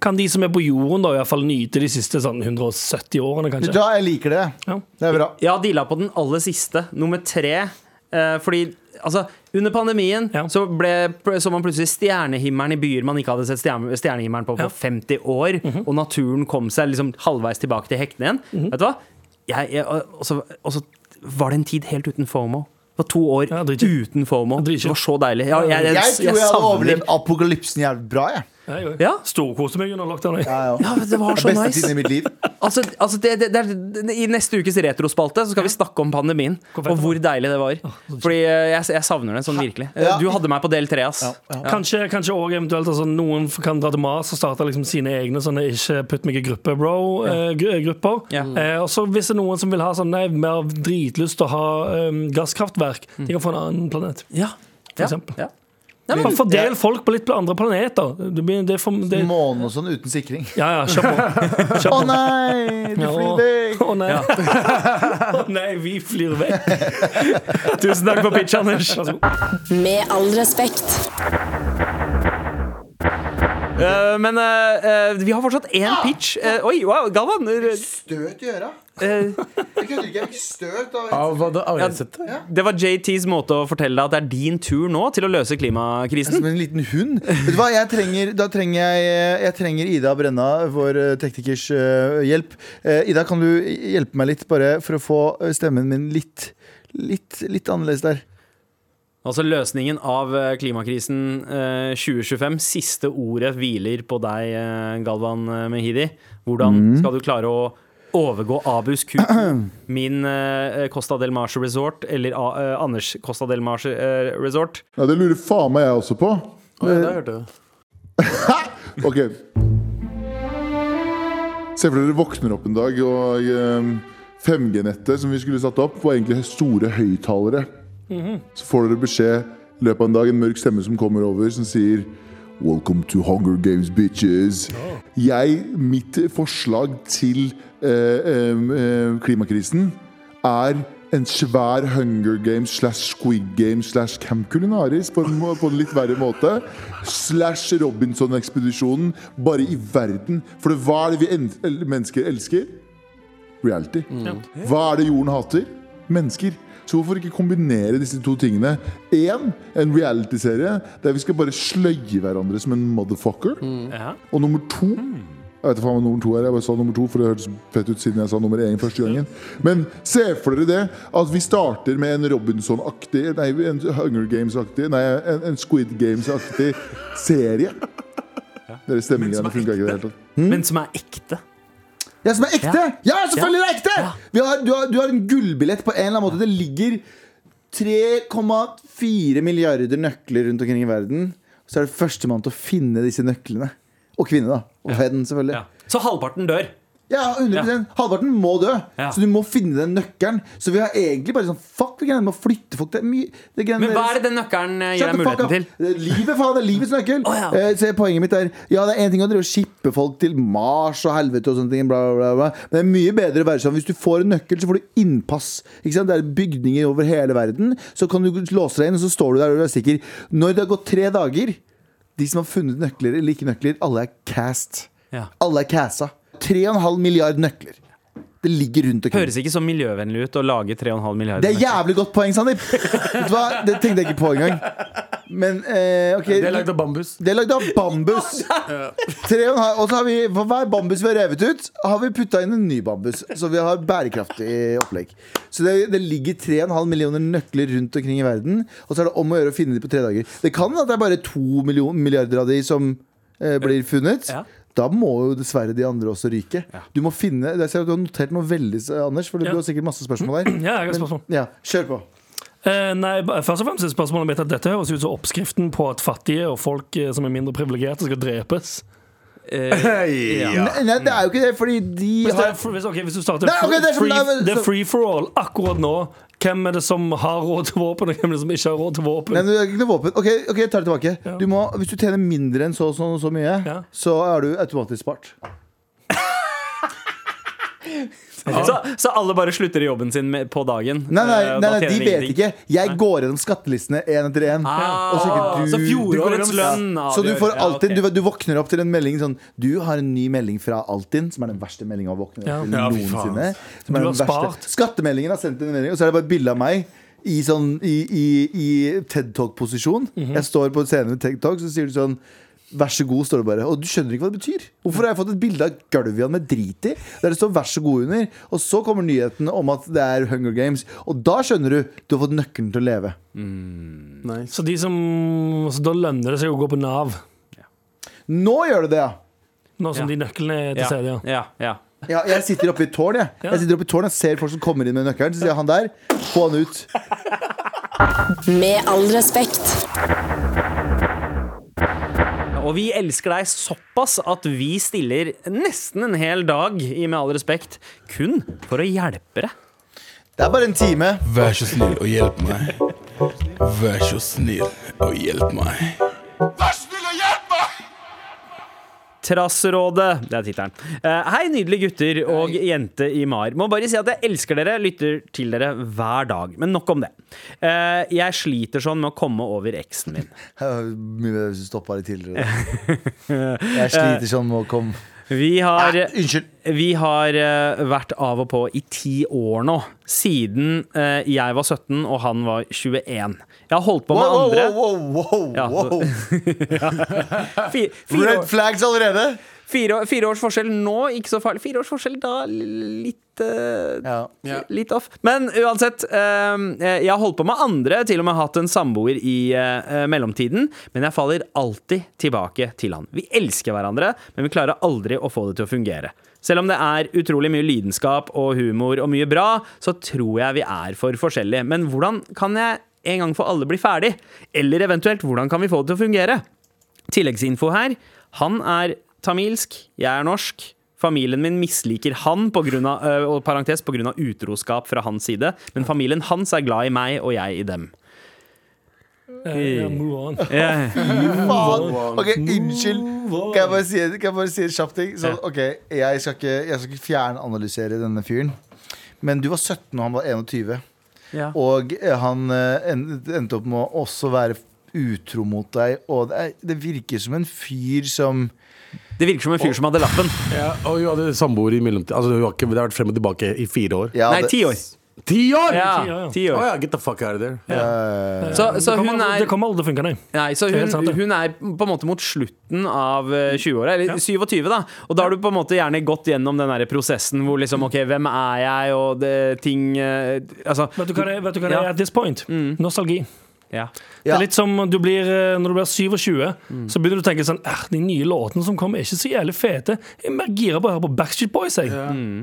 kan de som er på jorden, da i hvert fall nyte de siste sånn 170 årene, kanskje. Ja, jeg liker det. Ja. Det er bra. Ja, de deala på den aller siste, nummer tre. Eh, fordi altså, under pandemien Ja. så, ble, så man plutselig stjernehimmelen i byer man ikke hadde sett stjerne, stjernehimmelen på på Ja. 50 år. Og naturen kom seg liksom halvveis tilbake til hektene igjen. Vet du hva? Jeg, jeg, og, så, og så var det en tid helt uten FOMO. Det var to år Ja, uten FOMO. Det var så deilig. Ja, jeg, jeg, Jeg tror jeg hadde overlevd apokalypsen jævlig bra. Jeg. Jeg òg. Ja. Storkoste meg under lockdown. Ja, ja. Ja, det var Det så beste nice. tiden i mitt liv. Altså, altså det, det, det er, I neste ukes retrospalte Så skal vi snakke om pandemien og hvor deilig det var. Fordi eh, jeg, jeg savner det sånn virkelig. Eh, Du hadde meg på del tre, ass. Kanskje, kanskje også eventuelt altså, noen kan dra til Mars og starte liksom, sine egne sånne ikke putt meg i gruppe, bro-grupper. Ja. Eh, og så hvis det er noen som vil ha sånn, nei, mer dritlyst til å ha um, gasskraftverk, de kan få en annen planet. Ja. For eksempel. Ja. Bare fordel folk på litt andre planeter. Det blir, det for, det, Månen og sånn uten sikring. ja, ja, kjør på. Kjør Å nei, du flyr deg vekk! Å nei. Å nei, vi flyr vekk. Tusen takk for pitch, Anders. Med all respekt. Uh, men uh, uh, vi har fortsatt én pitch. Eh, oi, wow, Galvan. Støt i øra. Eh, Jeg kødder ikke. Jeg fikk støt av headsetet? det var JTs måte å fortelle deg at det er din tur nå til å løse klimakrisen. Som en liten hund. Vet du hva, jeg trenger, Da trenger jeg Jeg trenger Ida Brenna, vår eh, teknikers eh, hjelp. Eh, Ida, kan du hjelpe meg litt, bare for å få stemmen min litt Litt, litt annerledes der. Altså løsningen av klimakrisen eh, 2025. Siste ordet hviler på deg, Galvan eh, Mehidi. Hvordan skal du klare å overgå Abus Q, min uh, Costa del Marche Resort, eller eh, Anders Costa del Marche uh, Resort? Ja, Det lurer faen meg jeg også på. Oh, ja, det hørte jeg. Ok Se for dere våkner opp en dag, og um, 5G-nettet som vi skulle satt opp, var egentlig store høyttalere. Så får dere beskjed i løpet av en dag, en mørk stemme som kommer over, som sier Welcome to Hunger Games, bitches. Jeg, mitt forslag til klimakrisen er en svær Hunger Games slash Squid Games slash Camp Culinaris på en, på en litt verre måte. Slash Robinson-ekspedisjonen, bare i verden. For hva er det vi en, el- mennesker elsker? Reality. Hva er det jorden hater? Mennesker. Så hvorfor ikke kombinere disse to tingene? Én, en reality-serie der vi skal bare sløye hverandre som en motherfucker. Ja. Og nummer to Jeg vet ikke hva nummer to er. Jeg bare sa nummer to, for det hørtes fett ut siden jeg sa nummer én første gangen. Men se for dere det, at vi starter med en Robinson-aktig Nei, en Hunger Games-aktig Nei, en, en Squid Games-aktig serie. Dere stemmegreiene funka ikke i det hele tatt. Men som er ekte. Ja, som er ekte! Ja, selvfølgelig er det ekte! Vi har, du, har, du har en gullbillett på en eller annen måte. Det ligger 3,4 milliarder nøkler rundt omkring i verden. Så er det førstemann til å finne disse nøklene. Og kvinne, da. Og hen, selvfølgelig. Ja. Så halvparten dør. Ja, 100 Halvparten må dø. Ja. Så du må finne den nøkkelen. Så vi har egentlig bare sånn Fuck, vi å flytte folk. Er mye Men hva er det den nøkkelen eh, gir deg muligheten til? Livet, faen, det er livets nøkkel. Oh, ja. Eh, så poenget mitt er Ja, det er en ting å drive og shippe folk til Mars og helvete og sånne ting, bla, bla, bla, bla. Men det er mye bedre å være sånn hvis du får en nøkkel, så får du innpass. Ikke sant? Det er bygninger over hele verden. Så kan du låse deg inn, og så står du der og du er sikker. Når det har gått tre dager, de som har funnet nøkler eller ikke nøkler, alle er cast. Ja. Alle er cassa. 3,5 milliard nøkler. Det ligger rundt omkring. Høres ikke så miljøvennlig ut å lage 3,5 milliarder. Det er jævlig godt poeng, Sandeep! Det tenkte jeg ikke på engang. Men eh, ok Det er lagd av bambus. Det er lagd av bambus. Tre og en halv- Og så har vi For hver bambus vi har revet ut, har vi putta inn en ny bambus. Så vi har bærekraftig opplegg. Så det, det ligger 3,5 millioner nøkler rundt omkring i verden. Og så er det om å gjøre å finne dem på tre dager. Det kan at det er bare to million, milliarder av de som eh, blir funnet, Ja. da må jo dessverre de andre også ryke. Du må finne Jeg ser at du har notert noe veldig, Anders, for Ja. du har sikkert masse spørsmål der. Ja, jeg har spørsmål. Ja, kjør på. Eh, nei, først og fremst er spørsmålet mitt at Dette høres ut som oppskriften på at fattige og folk eh, som er mindre privilegerte, skal drepes. Eh, Ja. Nei, nei, det er jo ikke det, fordi de Hvis, det har hvis, okay, hvis du starter Nei, okay, det er free, free, men- Det er free for all akkurat nå. Hvem er det som har råd til våpen, og hvem er det som ikke har råd til våpen? Nei, det er ikke noe våpen. Ok, ok, jeg tar det tilbake. Ja. Du må, hvis du tjener mindre enn så og så, så mye, Ja. så er du automatisk spart. Så, så alle bare slutter i jobben sin med, på dagen? Nei, nei, eh, nei, nei de vet ikke. Jeg går gjennom skattelistene én etter én. Ah, så så du fjorårets lønn avgjør. Så du får Ja, alltid du, du våkner opp til en melding sånn Du har en ny melding fra Altinn, som er den verste meldinga å våkne opp til Ja, noensinne. Som er Du den har verste. spart. Skattemeldingen har sendt en melding, og så er det bare et bilde av meg. I, sånn, i, i, i TED Talk-posisjon. Mhm. Jeg står på scenen med TED Talk, så sier du sånn Vær så god, står det bare. Og du skjønner ikke hva det betyr. Hvorfor har jeg fått et bilde av Gulvian med drit i? Der det står 'vær så god' under. Og så kommer nyheten om at det er Hunger Games. Og da skjønner du du har fått nøkkelen til å leve. Nice. Så, de som, så da lønner det seg å gå på Nav, Nå gjør det det, ja. nå som Ja. de nøklene er til Ja, stede. Ja. ja, ja. Ja, jeg sitter oppe i tårn, jeg. Ja. Jeg sitter oppe i tårn og ser folk som kommer inn med nøkkelen. Så sier jeg han der, få han ut. Med all respekt. Og vi elsker deg såpass at vi stiller nesten en hel dag i Med all respekt kun for å hjelpe deg. Det er bare en time. Vær så snill og hjelp meg. Vær så snill og hjelp meg. Trassrådet, det er tittelen. Eh, hei, nydelige gutter og jente i MAR. Må bare si at jeg elsker dere, lytter til dere hver dag. Men nok om det. Eh, jeg sliter sånn med å komme over eksen min. Mye bedre hvis du stoppa litt tidligere. Jeg sliter sånn med å komme Vi har Nei. Vi har eh, vært av og på i ti år nå. Siden eh, jeg var 17 og han var 21. Jeg har holdt på med Wow, andre wow, wow, wow, Ja, wow. Fire, Red flags allerede. Fire, fire års forskjell nå, ikke så farlig. Fire års forskjell da, litt uh, Ja. Litt off. Men uansett, uh, jeg har holdt på med andre, til og med hatt en samboer i uh, mellomtiden. Men jeg faller alltid tilbake til han. Vi elsker hverandre, men vi klarer aldri å få det til å fungere. Selv om det er utrolig mye lidenskap og humor og mye bra, så tror jeg vi er for forskjellige. Men hvordan kan jeg en gang for alle bli ferdig? Eller eventuelt, hvordan kan vi få det til å fungere? Tilleggsinfo her. Han er tamilsk, jeg er norsk. Familien min misliker han på grunn av, øh, og parentes, på grunn av utroskap fra hans side. Men familien hans er glad i meg, og jeg i dem. Uh, yeah, move on. Yeah. move on. Ok, unnskyld. Kan jeg bare si, kan jeg bare si en kjapp ting? Så, ok, jeg skal ikke, jeg skal ikke fjernanalysere denne fyren. Men du var 17 og han var 21. ja. Og eh, han eh, endte opp med å også være utro mot deg. Og det, er, det virker som en fyr som Det virker som en fyr som hadde lappen. Ja, og hun hadde samboer i mellomtiden. Altså, hun har ikke, det har vært frem og tilbake i fire år. ja, Nei, det- ti år. Ti år! Ja, Ti. Å år. ja, get the fuck out of there. eh, Så, så det, hun kommer, er det kommer aldri til å funke, nei. Nei, så Det er helt hun, det. hun er på en måte mot slutten av eh, 20-åra, eller 27, da. Og da har du på en måte gjerne gått gjennom den der prosessen hvor liksom OK, hvem er jeg, og det, ting eh, Altså Vet du hva det, er- vet du hva det Ja. er at this point? Nostalgi. Ja. Det er litt som du blir, eh, når du blir 27, så begynner du å tenke sånn De nye låtene som kommer, er ikke så jævlig fete. Jeg er mer gira på å høre på Backstreet Boys, jeg.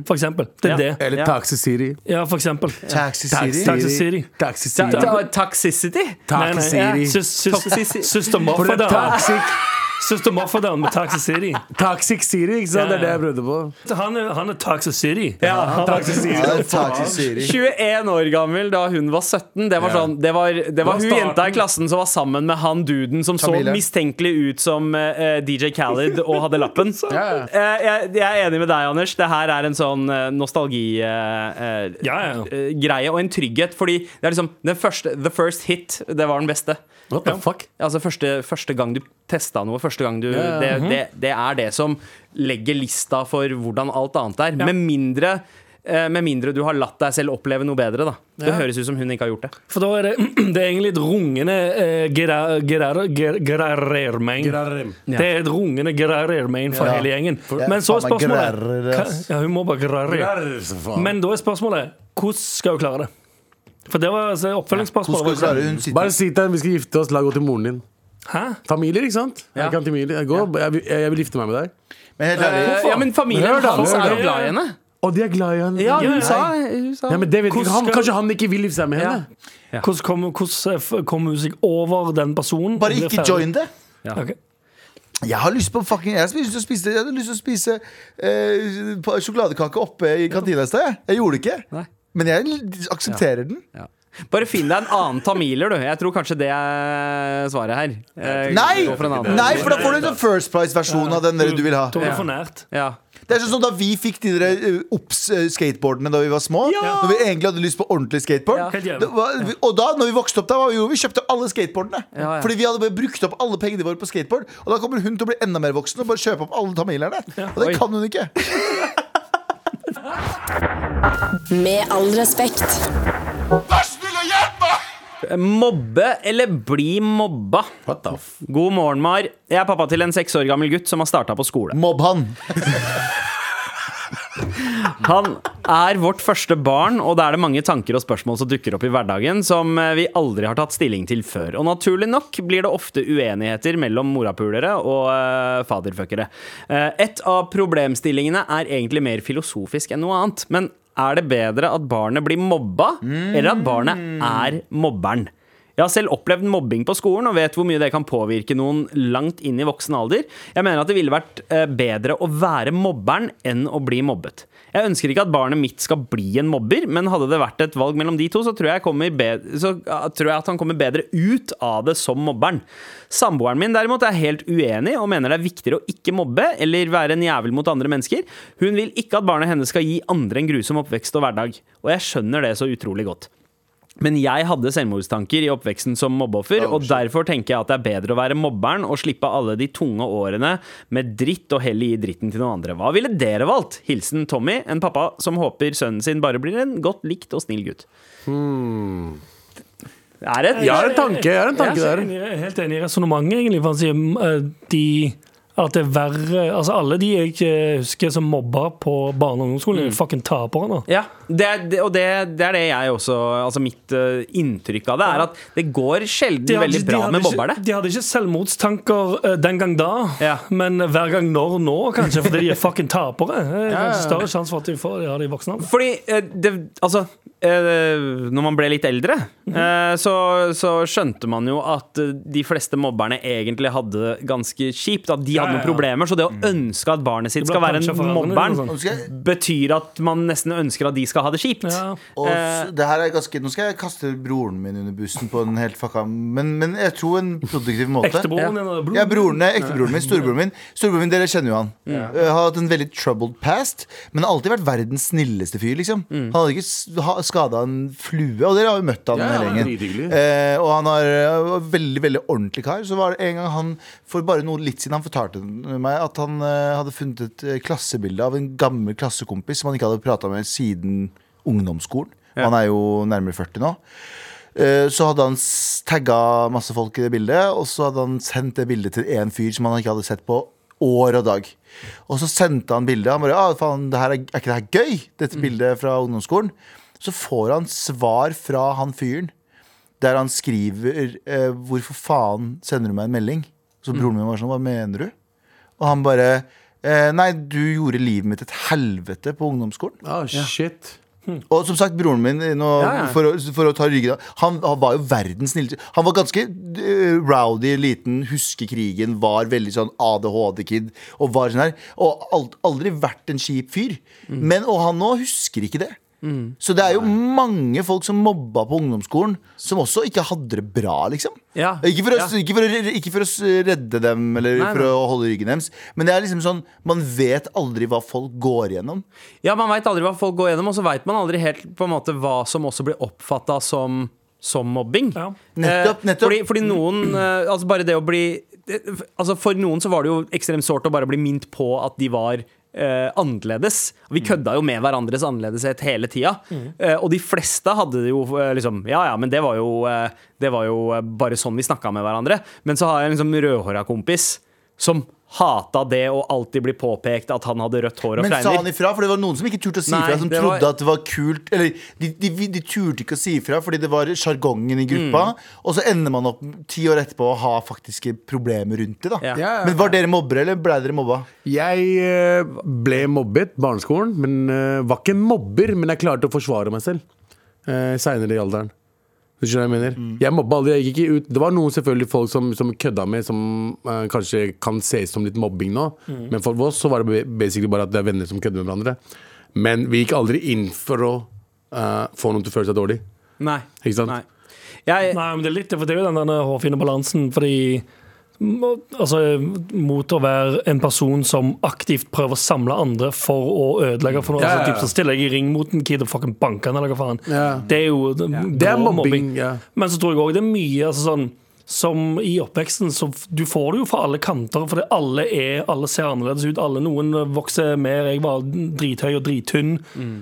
For eksempel. Det Ja. er det. Eller Taxi City. Ja, for eksempel. Taxi City. Taxi City. Taxi Ta, City. ta, Toxicity? Nei, nei, City. Sys- sys- Det er toxic, med Taxi City. toxic City, ikke sant? Det er det jeg prøvde på. Han er, han er Taxi City. Ja, Toxic City. Ja, er City. 21 år gammel da hun var 17. Det var, sånn, det var, det var hun starten. jenta i klassen som var sammen med han duden som så mistenkelig ut som uh, DJ Khaled og hadde lappen. yeah. uh, jeg, jeg er enig med deg, Anders. Det her er en sånn uh, nostalgigreie yeah. greie og en trygghet. Fordi det er liksom den første, The first hit, det var den beste. What the fuck? Altså første, første gang du testa noe, første gang du Ja, det, det, det er det som legger lista for hvordan alt annet er. Ja. Med mindre eh, med mindre du har latt deg selv oppleve noe bedre. da Det Ja. høres ut som hun ikke har gjort det. For da er det, det er egentlig et rungende eh, gerar- gerar- ger- gerarermein. Det er et rungende gerarermein for Ja. hele gjengen. Ja, Men så er spørsmålet. Ja, hun må bare faen. Men da er spørsmålet hvordan skal hun klare det? For det var altså, oppfølgingsspørsmålet. Bare si til henne vi skal gifte oss, la gå til moren din. Hæ? Familier, ikke sant? Ja. Jeg kan til Jeg, går, jeg, jeg vil gifte meg med deg. Men helt ærlig Eh, Ja, men familien hans er jo glad i henne. Og de er glad i henne. Ja, hun sa, hun sa. Ja, men det vet ikke. Han, kanskje han ikke vil gifte seg med henne. Kommer hvordan, eh, kommer hun seg over den personen? Bare ikke join det. Ja. Ok. Jeg har lyst på fucking Jeg har lyst til å spise, jeg lyst til å spise eh, sjokoladekake oppe i kantina i sted. jeg. Gjorde det ikke. Nei. Men jeg aksepterer den. Ja. Bare finn deg en annen tamiler, du. Jeg tror kanskje det er svaret her. Eh, Nei! for. Nei, for da får du en First Price-versjon av den du vil ha. Ja. det. Ja. Er sånn som da vi fikk de der uh, Obs-skateboardene da vi var små. Når vi egentlig hadde lyst på ordentlig skateboard. Ja. Var- Og da når vi vokste opp, da var vi vi kjøpte alle skateboardene. Ja, ja. Fordi vi hadde bare brukt opp alle pengene våre på skateboard. Og da kommer hun til å bli enda mer voksen og bare kjøpe opp alle tamilerne. Og det Oi. kan hun ikke. Med all respekt. Mobbe eller bli mobba? What the f... God morgen, Mar. Jeg er pappa til en seks år gammel gutt som har starta på skole. Mobb han. Han er vårt første barn, og da er det mange tanker og spørsmål som dukker opp i hverdagen som eh, vi aldri har tatt stilling til før. Og naturlig nok blir det ofte uenigheter mellom morapulere og uh, faderfuckere. Uh, et av problemstillingene er egentlig mer filosofisk enn noe annet. Men er det bedre at barnet blir mobba, eller at barnet er mobberen? Jeg har selv opplevd mobbing på skolen og vet hvor mye det kan påvirke noen langt inn i voksen alder. Jeg mener at det ville vært eh, bedre å være mobberen enn å bli mobbet. Jeg ønsker ikke at barnet mitt skal bli en mobber, men hadde det vært et valg mellom de to, så tror jeg, så tror jeg at han kommer bedre ut av det som mobberen. Samboeren min derimot er helt uenig og mener det er viktigere å ikke mobbe eller være en jævel mot andre mennesker. Hun vil ikke at barnet hennes skal gi andre en grusom oppvekst og hverdag, og jeg skjønner det så utrolig godt. Men jeg hadde selvmordstanker i oppveksten som mobbeoffer, og derfor tenker jeg at det er bedre å være mobberen og slippe alle de tunge årene med dritt og heller gi dritten til noen andre. Hva ville dere valgt? Hilsen Tommy, en pappa som håper sønnen sin bare blir en godt likt og snill gutt. Det er et Jeg har en tanke, jeg har en tanke Jeg er der. enig- jeg er helt enig i resonnementet, egentlig. For han sier eh, de at det er verre Altså Alle de jeg eh, husker som mobba på barne- og ungdomsskolen, er fucking tapere. Ja, det er, det, og det, det er det jeg også Altså mitt uh, inntrykk av det er at det går sjelden veldig bra med mobberne. De hadde ikke selvmordstanker uh, den gang da, Ja. men hver gang når nå, kanskje, fordi de er fucking tapere. Det er kanskje større sjanse for at de får ja, de voksne. Fordi uh, det, altså Når man ble litt eldre, eh, så, så skjønte man jo at eh, de fleste mobberne egentlig hadde ganske kjipt. At de hadde noen problemer. Så det å ønske at barnet sitt skal være en mobberen, liksom. Betyr at man nesten ønsker at de skal ha det kjipt. Ja. og det her er ganske, nå skal jeg kaste broren min under bussen på en helt fucka Men, men jeg tror en produktiv måte. Ektebroren din Ja, broren, Ektebroren min, storebroren min. Storebroren min, Dere kjenner jo han. Har hatt en veldig troubled past, men har alltid vært verdens snilleste fyr. liksom Han hadde ikke skada en flue, og dere har jo møtt han Ja, hele gjengen. Eh, og han er uh, var veldig veldig ordentlig kar. Så var det en gang han for bare noe litt siden han fortalte meg at han uh, hadde funnet et uh, klassebilde av en gammel klassekompis som han ikke hadde prata med siden ungdomsskolen. Han er jo nærmere 40 nå. Eh, Så hadde han tagga masse folk i det bildet, og så hadde han sendt det bildet til en fyr som han ikke hadde sett på år og dag. Og så sendte han bildet. Han bare ah, faen, det her er, er ikke det her gøy? Dette bildet fra ungdomsskolen. Så får han svar fra han fyren der han skriver eh, 'Hvorfor faen sender du meg en melding?' Så broren min var sånn 'Hva mener du?' Og han bare eh, 'Nei, du gjorde livet mitt et helvete på ungdomsskolen'. Oh, shit. Og som sagt, broren min nå, Ja, ja. For, å, for å ta ryggen av han, han var jo verdens snilleste Han var ganske uh, rowdy, liten, husker krigen, var veldig sånn ADHD-kid. Og var sånn her Og ald- aldri vært en kjip fyr. Mm. Men, og han nå husker ikke det. Så det er jo mange folk som mobba på ungdomsskolen, som også ikke hadde det bra, liksom. Ja. Ikke, for å, Ja. ikke, for å, ikke for å redde dem eller Nei, for nei. å holde ryggen deres, men det er liksom sånn Man vet aldri hva folk går igjennom. Ja, man veit aldri hva folk går gjennom, og så veit man aldri helt på en måte hva som også blir oppfatta som, som mobbing. Ja. Nettopp, Eh, nettopp. Fordi, fordi noen eh, Altså bare det å bli eh, Altså For noen så var det jo ekstremt sårt å bare bli minnet på at de var eh, annerledes. Vi kødda jo med hverandres annerledeshet hele tida. Eh, og de fleste hadde det jo uh, liksom Ja ja, men det var jo, det var jo bare sånn vi snakka med hverandre. Men så har jeg en liksom rødhåra kompis som hata det å alltid bli påpekt at han hadde rødt hår og Men sa han ifra? For det var noen som ikke turte å si Nei, ifra, som trodde var- at det var kult. Eller de, de, de turte ikke å si ifra fordi det var sjargongen i gruppa. Mm. Og så ender man opp ti år etterpå å ha faktiske problemer rundt det. da Ja. Ja, ja. Men var dere mobbere, eller ble dere mobba? Jeg eh, ble mobbet barneskolen, men eh, var ikke mobber, men jeg klarte å forsvare meg selv uh, seinere i alderen. Du skjønner hva jeg mener? Jeg mobba aldri. Jeg gikk ikke ut. Det var noen selvfølgelig folk som, som kødda med, som uh, kanskje kan ses som litt mobbing nå. Men for oss så var det basically bare at det er venner som kødder med hverandre. Men vi gikk aldri inn for å uh, få noen til å føle seg dårlig. Nei. Ikke sant? Nei. Jeg, Nei, men det er litt for det er jo den hårfine balansen, fordi Altså, mot å være en person som aktivt prøver å samle andre for å ødelegge for noe. Yeah. Altså, typ, så stiller jeg i ring mot en kid og fucking banker han, eller hva faen. Yeah. Det er jo Det er mobbing. mobbing. Men så tror jeg òg det er mye altså sånn som i oppveksten, så du får det jo fra alle kanter. For alle er, alle ser annerledes ut. Alle, Noen vokser mer. Jeg var drithøy og drittynn.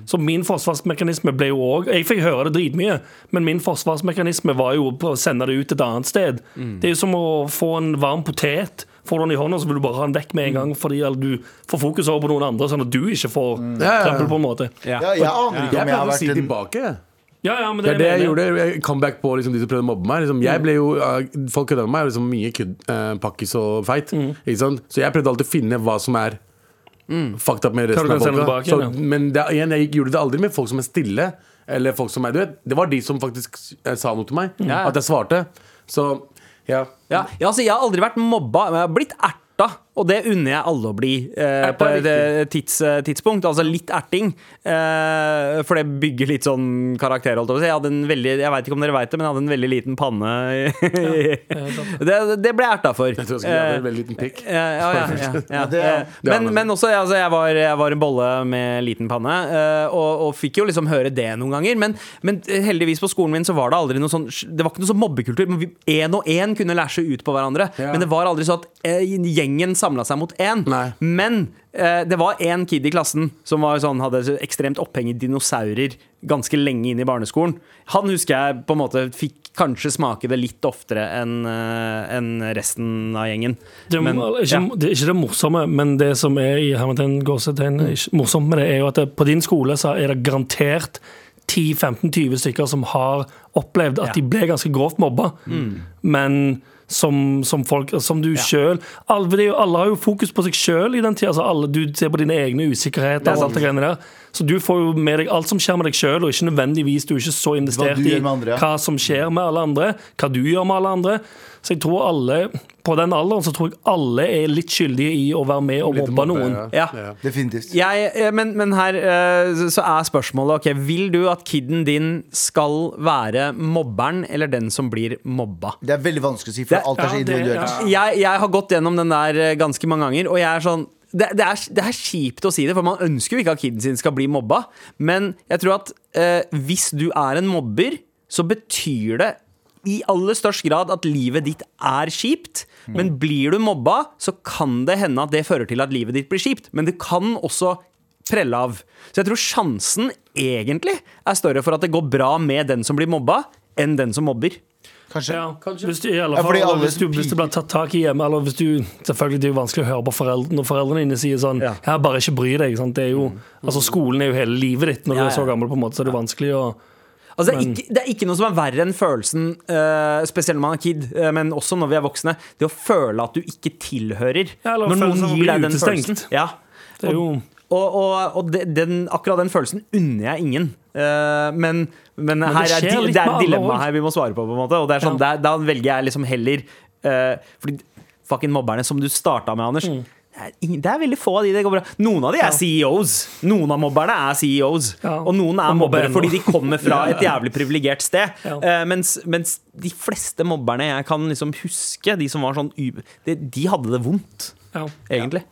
Så min forsvarsmekanisme ble jo òg Jeg fikk høre det dritmye, men min forsvarsmekanisme var jo å sende det ut et annet sted. Det er jo som å få en varm potet. Får du den i hånda, så vil du bare ha den vekk med en gang fordi du får fokus over på noen andre, sånn at du ikke får mm. trøbbel, på en måte. ja. Ja, jeg aner ikke om jeg har vært en tilbake. Ja, ja, men Det det, er det jeg jeg gjorde. Jeg Comeback på liksom, de som prøvde å mobbe meg. Liksom, jeg ble jo, uh, folk kødda med meg. Liksom, mye kødd, uh, pakkis og feit. Ikke sant? Så jeg prøvde alltid å finne hva som er fucked up med resten av folka. ja. men det, igjen, jeg gjorde det aldri med folk som er stille. Eller folk som er, du vet, Det var de som faktisk eh, sa noe til meg. Mm. At jeg svarte. Så ja. Ja, ja, altså, jeg har aldri vært mobba, men jeg har blitt erta. Og det unner jeg alle å bli eh, på et eh, tids, eh, tidspunkt. Altså litt erting. Eh, for det bygger litt sånn karakter. Holdt jeg, på å si. jeg hadde en veldig Jeg vet ikke om dere vet det, men jeg hadde en veldig liten panne. det, det ble jeg erta for. Jeg tror jeg skulle ha en veldig liten pikk. Eh, ja, ja, ja, ja. men, men også, altså, jeg, var, jeg var en bolle med liten panne, eh, og, og fikk jo liksom høre det noen ganger. Men, men heldigvis på skolen min så var det aldri noe sånn Det var ikke noe sånn mobbekultur. Én og én kunne læsje ut på hverandre. Ja. Men det var aldri sånn at eh, gjengen samla seg mot én. Nei. Men eh, det var én kid i klassen som var sånn, hadde ekstremt oppheng i dinosaurer ganske lenge inn i barneskolen. Han husker jeg på en måte fikk kanskje smake det litt oftere enn eh, enn resten av gjengen. Det, Men, ikke, ja. det er ikke det morsomme, men det som er i hermetegn gåsetegn ikke morsomt med det, er jo at det, på din skole så er det garantert 10-15-20 stykker som har opplevd at Ja. de ble ganske grovt mobba, men som, som folk Som du sjøl alle, alle har jo fokus på seg sjøl i den tida. Altså alle, du ser på dine egne usikkerheter og alt det greiene der. Så du får jo med deg alt som skjer med deg sjøl, og ikke nødvendigvis du er ikke så investert i med andre, ja. hva som skjer med alle andre, hva du gjør med alle andre. Så jeg tror alle, på den alderen, så tror jeg alle er litt skyldige i å være med og mobbe noen. Ja. Definitivt. Jeg, eh, men, men her eh, så er spørsmålet ok, Vil du at kiden din skal være mobberen eller den som blir mobba? Det er veldig vanskelig å si, for Det- alt er så ja, det- individuelt. Jeg, jeg har gått gjennom den der eh, ganske mange ganger, og jeg er sånn det, det, er, det er kjipt å si det, for man ønsker jo ikke at kiden sin skal bli mobba. Men jeg tror at eh, hvis du er en mobber, så betyr det i aller størst grad at livet ditt er kjipt. Men blir du mobba, så kan det hende at det fører til at livet ditt blir kjipt. Men det kan også prelle av. Så jeg tror sjansen egentlig er større for at det går bra med den som blir mobba, enn den som mobber. Kanskje. Ja, hvis du, i alle Ja, fall, alle hvis, du, hvis du blir tatt tak i hjemme Eller hvis du, selvfølgelig det er jo vanskelig å høre på foreldrene Når foreldrene dine sier sånn Ja. Ja, bare ikke bry deg sant? Det er jo, altså Skolen er jo hele livet ditt Når Ja, du er så gammel på en måte Så er det vanskelig å Altså, det, er ikke, det er ikke noe som er verre enn følelsen, uh, spesielt når man er kid, uh, men også når vi er voksne, det å føle at du ikke tilhører. Ja, eller når noen gir deg den utestengt. følelsen. Ja. Det er jo Og, og, og den, akkurat den følelsen unner jeg ingen. Uh, men, men, det her er, det er med et dilemma her vi må svare på. på måte Og det er sånn, Ja. der, Da velger jeg liksom heller uh, Fordi fucking mobberne som du starta med, Anders. Mm. Det er, ingen, det er veldig få av de det går bra. Noen av de er CEOs. Noen av mobberne er CEOs. Ja. Og noen er Og mobbere fordi de kommer fra et jævlig privilegert sted. Ja. Eh, mens, mens de fleste mobberne jeg kan liksom huske, de som var sånn de, de hadde det vondt, ja. egentlig.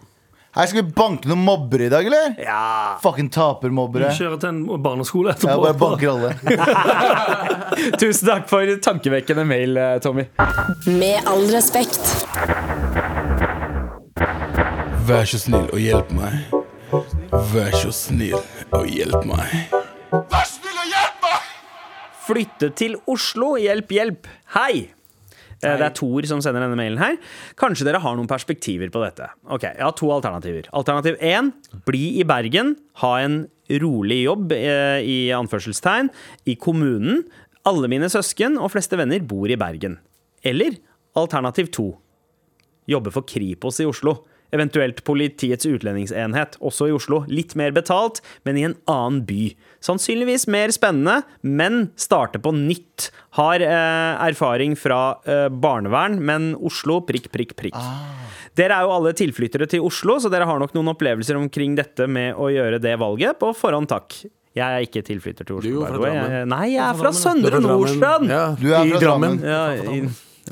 Her skal vi banke noen mobbere i dag, eller? Ja. Fucking tapermobbere. Kjøre til en barneskole Jeg Ja, bare banker alle. Tusen takk for tankevekkende mail, eh, Tommy. Med all respekt. Vær så snill og hjelp meg. Vær så snill og hjelp meg. Flytte til Oslo, hjelp, hjelp. Hei! Eh, Det er Tor som sender denne mailen her. Kanskje dere har noen perspektiver på dette. Ok, Jeg har to alternativer. Alternativ én bli i Bergen. Ha en rolig jobb eh, i anførselstegn i kommunen. Alle mine søsken og fleste venner bor i Bergen. Eller alternativ to jobbe for Kripos i Oslo. Eventuelt Politiets utlendingsenhet, også i Oslo. Litt mer betalt, men i en annen by. Sannsynligvis mer spennende, men starte på nytt. Har eh, erfaring fra eh, barnevern, men Oslo prikk, prikk, prikk. Dere er jo alle tilflyttere til Oslo, så dere har nok noen opplevelser omkring dette med å gjøre det valget. På forhånd takk. Jeg er ikke tilflytter til Oslo. Du er jo fra. Drammen. Nei, jeg er fra Du Søndre. Nordstrand! Ja, Du er fra Drammen. Ja, i.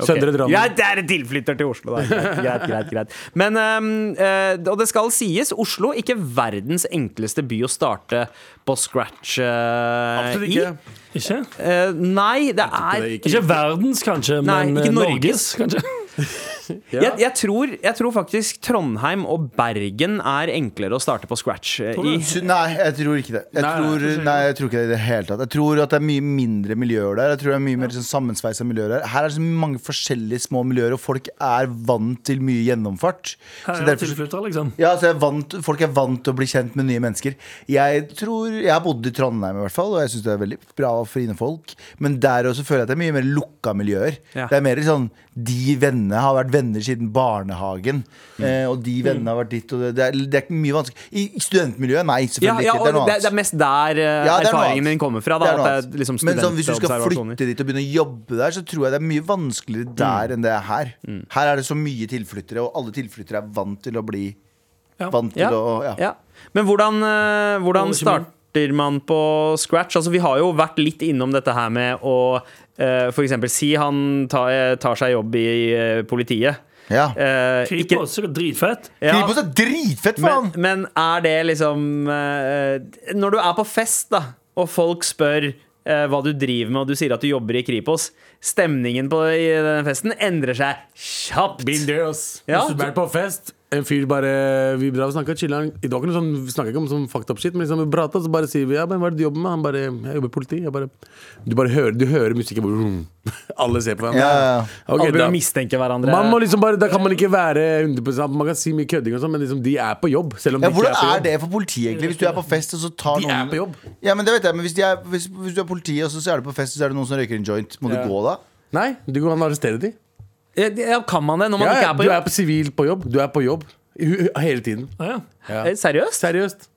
Søndre Drammen. Ja, det er en tilflytter til Oslo, da. Greit, greit, greit, greit. Men, ehm, eh, og det skal sies, Oslo ikke verdens enkleste by å starte på scratch eh, Absolutt i. ikke. Ikke? Eh, nei, det er ikke. Ikke verdens, kanskje, Nei, men ikke eh, Norges. Norges, kanskje. Ja. jeg, jeg, tror, jeg tror faktisk Trondheim og Bergen er enklere å starte på scratch eh, i. Nei, jeg tror ikke det. Jeg Nei, tror, jeg tror ikke nei, jeg tror ikke det i det hele tatt. Jeg tror at det er mye mindre miljøer der. Jeg tror det er mye mer sånn sammensveisa miljøer der. Her er det så mange forskjellige små miljøer, og folk er vant til mye gjennomfart. Her Så er det derfor, tilflyttere, liksom. ja, så jeg er vant, folk er vant til å bli kjent med nye mennesker. Jeg tror, jeg har bodd i Trondheim i hvert fall, og jeg syns det er veldig bra og fine folk. Men der også føler jeg at det er mye mer lukka miljøer. Ja. Det er mer sånn de vennene har vært venner siden barnehagen. Mm. Eh, og de vennene har vært ditt og det. Det er, det er ikke mye vanskelig. I studentmiljøet, nei, selvfølgelig ja, ikke. Det er noe det, annet. det er mest der uh, Ja, er erfaringen min kommer fra. Det Da, er at det er liksom Men sånn, hvis du skal flytte dit og begynne å jobbe der, så tror jeg det er mye vanskeligere der enn det er her. Mm. Her er det så mye tilflyttere, og alle tilflyttere er vant til å bli Ja. Vant til Ja. å ja. Ja. Men hvordan, eh, hvordan starter man på scratch? Altså, vi har jo vært litt innom dette her med å eh, for eksempel si han tar, tar seg jobb i eh, politiet. Ja. Eh, ikke- Kripos, er dritfett. ja, Kripos er dritfett, men, han men er det liksom eh, Når du er på fest, da, og folk spør eh, hva du driver med, og du sier at du jobber i Kripos, stemningen på i den festen endrer seg kjapt. Been there, ass. Ja. Hvis du er på fest, en fyr bare Vi drar og snakker, chiller'n. Det var ikke noe sånn, vi ikke om sånn fucked up shit, men liksom vi prater, så bare sier vi ja, men hva er det du jobber med? Han bare jeg jobber i politi. Jeg bare, du bare hører, du hører musikken bare. Alle ser på hverandre. Ja, ja, Okay, Alle begynner å mistenke hverandre. man må liksom bare, Da kan man ikke være 100 Man kan si mye kødding, og sånn, men liksom, de er på jobb. Selv om Ja, de ikke er på jobb. Hvordan er det for politiet, egentlig? Hvis du er på fest, og så tar De noen er på jobb. Ja, men det vet jeg, men hvis, de er, hvis, hvis du er politi, og så er du på fest, og så er det noen som røyker en joint, må Ja. du gå da? Nei, du kan arrestere de. Ja, kan man det når man Ja, ikke er på jobb? du er på sivil på jobb. Du er på jobb hele tiden. Ah, ja. Ja. Seriøst? Seriøst.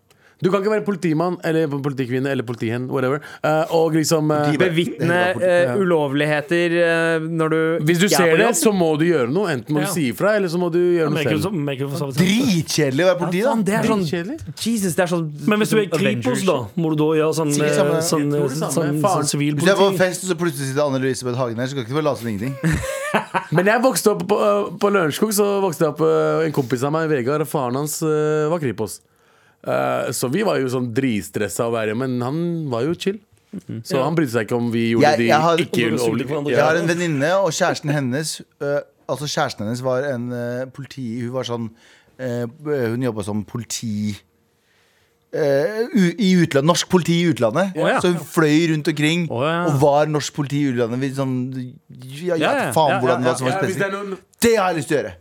Du kan ikke være politimann eller politikvinne eller politihen, whatever, eh, og liksom eh, Politi- Bevitne eh, ulovligheter uh, når du Hvis du er ser det, så må du gjøre noe. Enten må Ja. du si ifra, eller så må du gjøre noe selv. Dritkjedelig å være politi, da. Det er sånn Jesus, det er sånn Men hvis du er Kripos, da, må du da gjøre sånn sånn, jeg sånn, sånn sivil Hvis du er på politi? fest, og så plutselig sitter Anne Elisabeth Hagen her, så kan ikke du bare late som ingenting. Men jeg vokste opp på, uh, på Lørenskog, så vokste jeg opp uh, en kompis av meg, Vegard, og faren hans uh, var Kripos. Så vi var jo sånn dritstressa å være men han var jo chill. Så han brydde seg ikke om vi gjorde Jeg- de jeg har- ikke Dere ulovlige. Jeg har en venninne, og kjæresten hennes øh, Altså kjæresten hennes var en øh, politi Hun var sånn øh, Hun jobba som politi øh, u- i utlandet, Norsk politi i utlandet. Oh, ja. Så hun fløy rundt omkring oh, ja. og var norsk politi i utlandet. Sånn, ja, Ja, ja. faen Ja, hvordan ja, hva som var det spesifikt. Det har jeg lyst til å gjøre!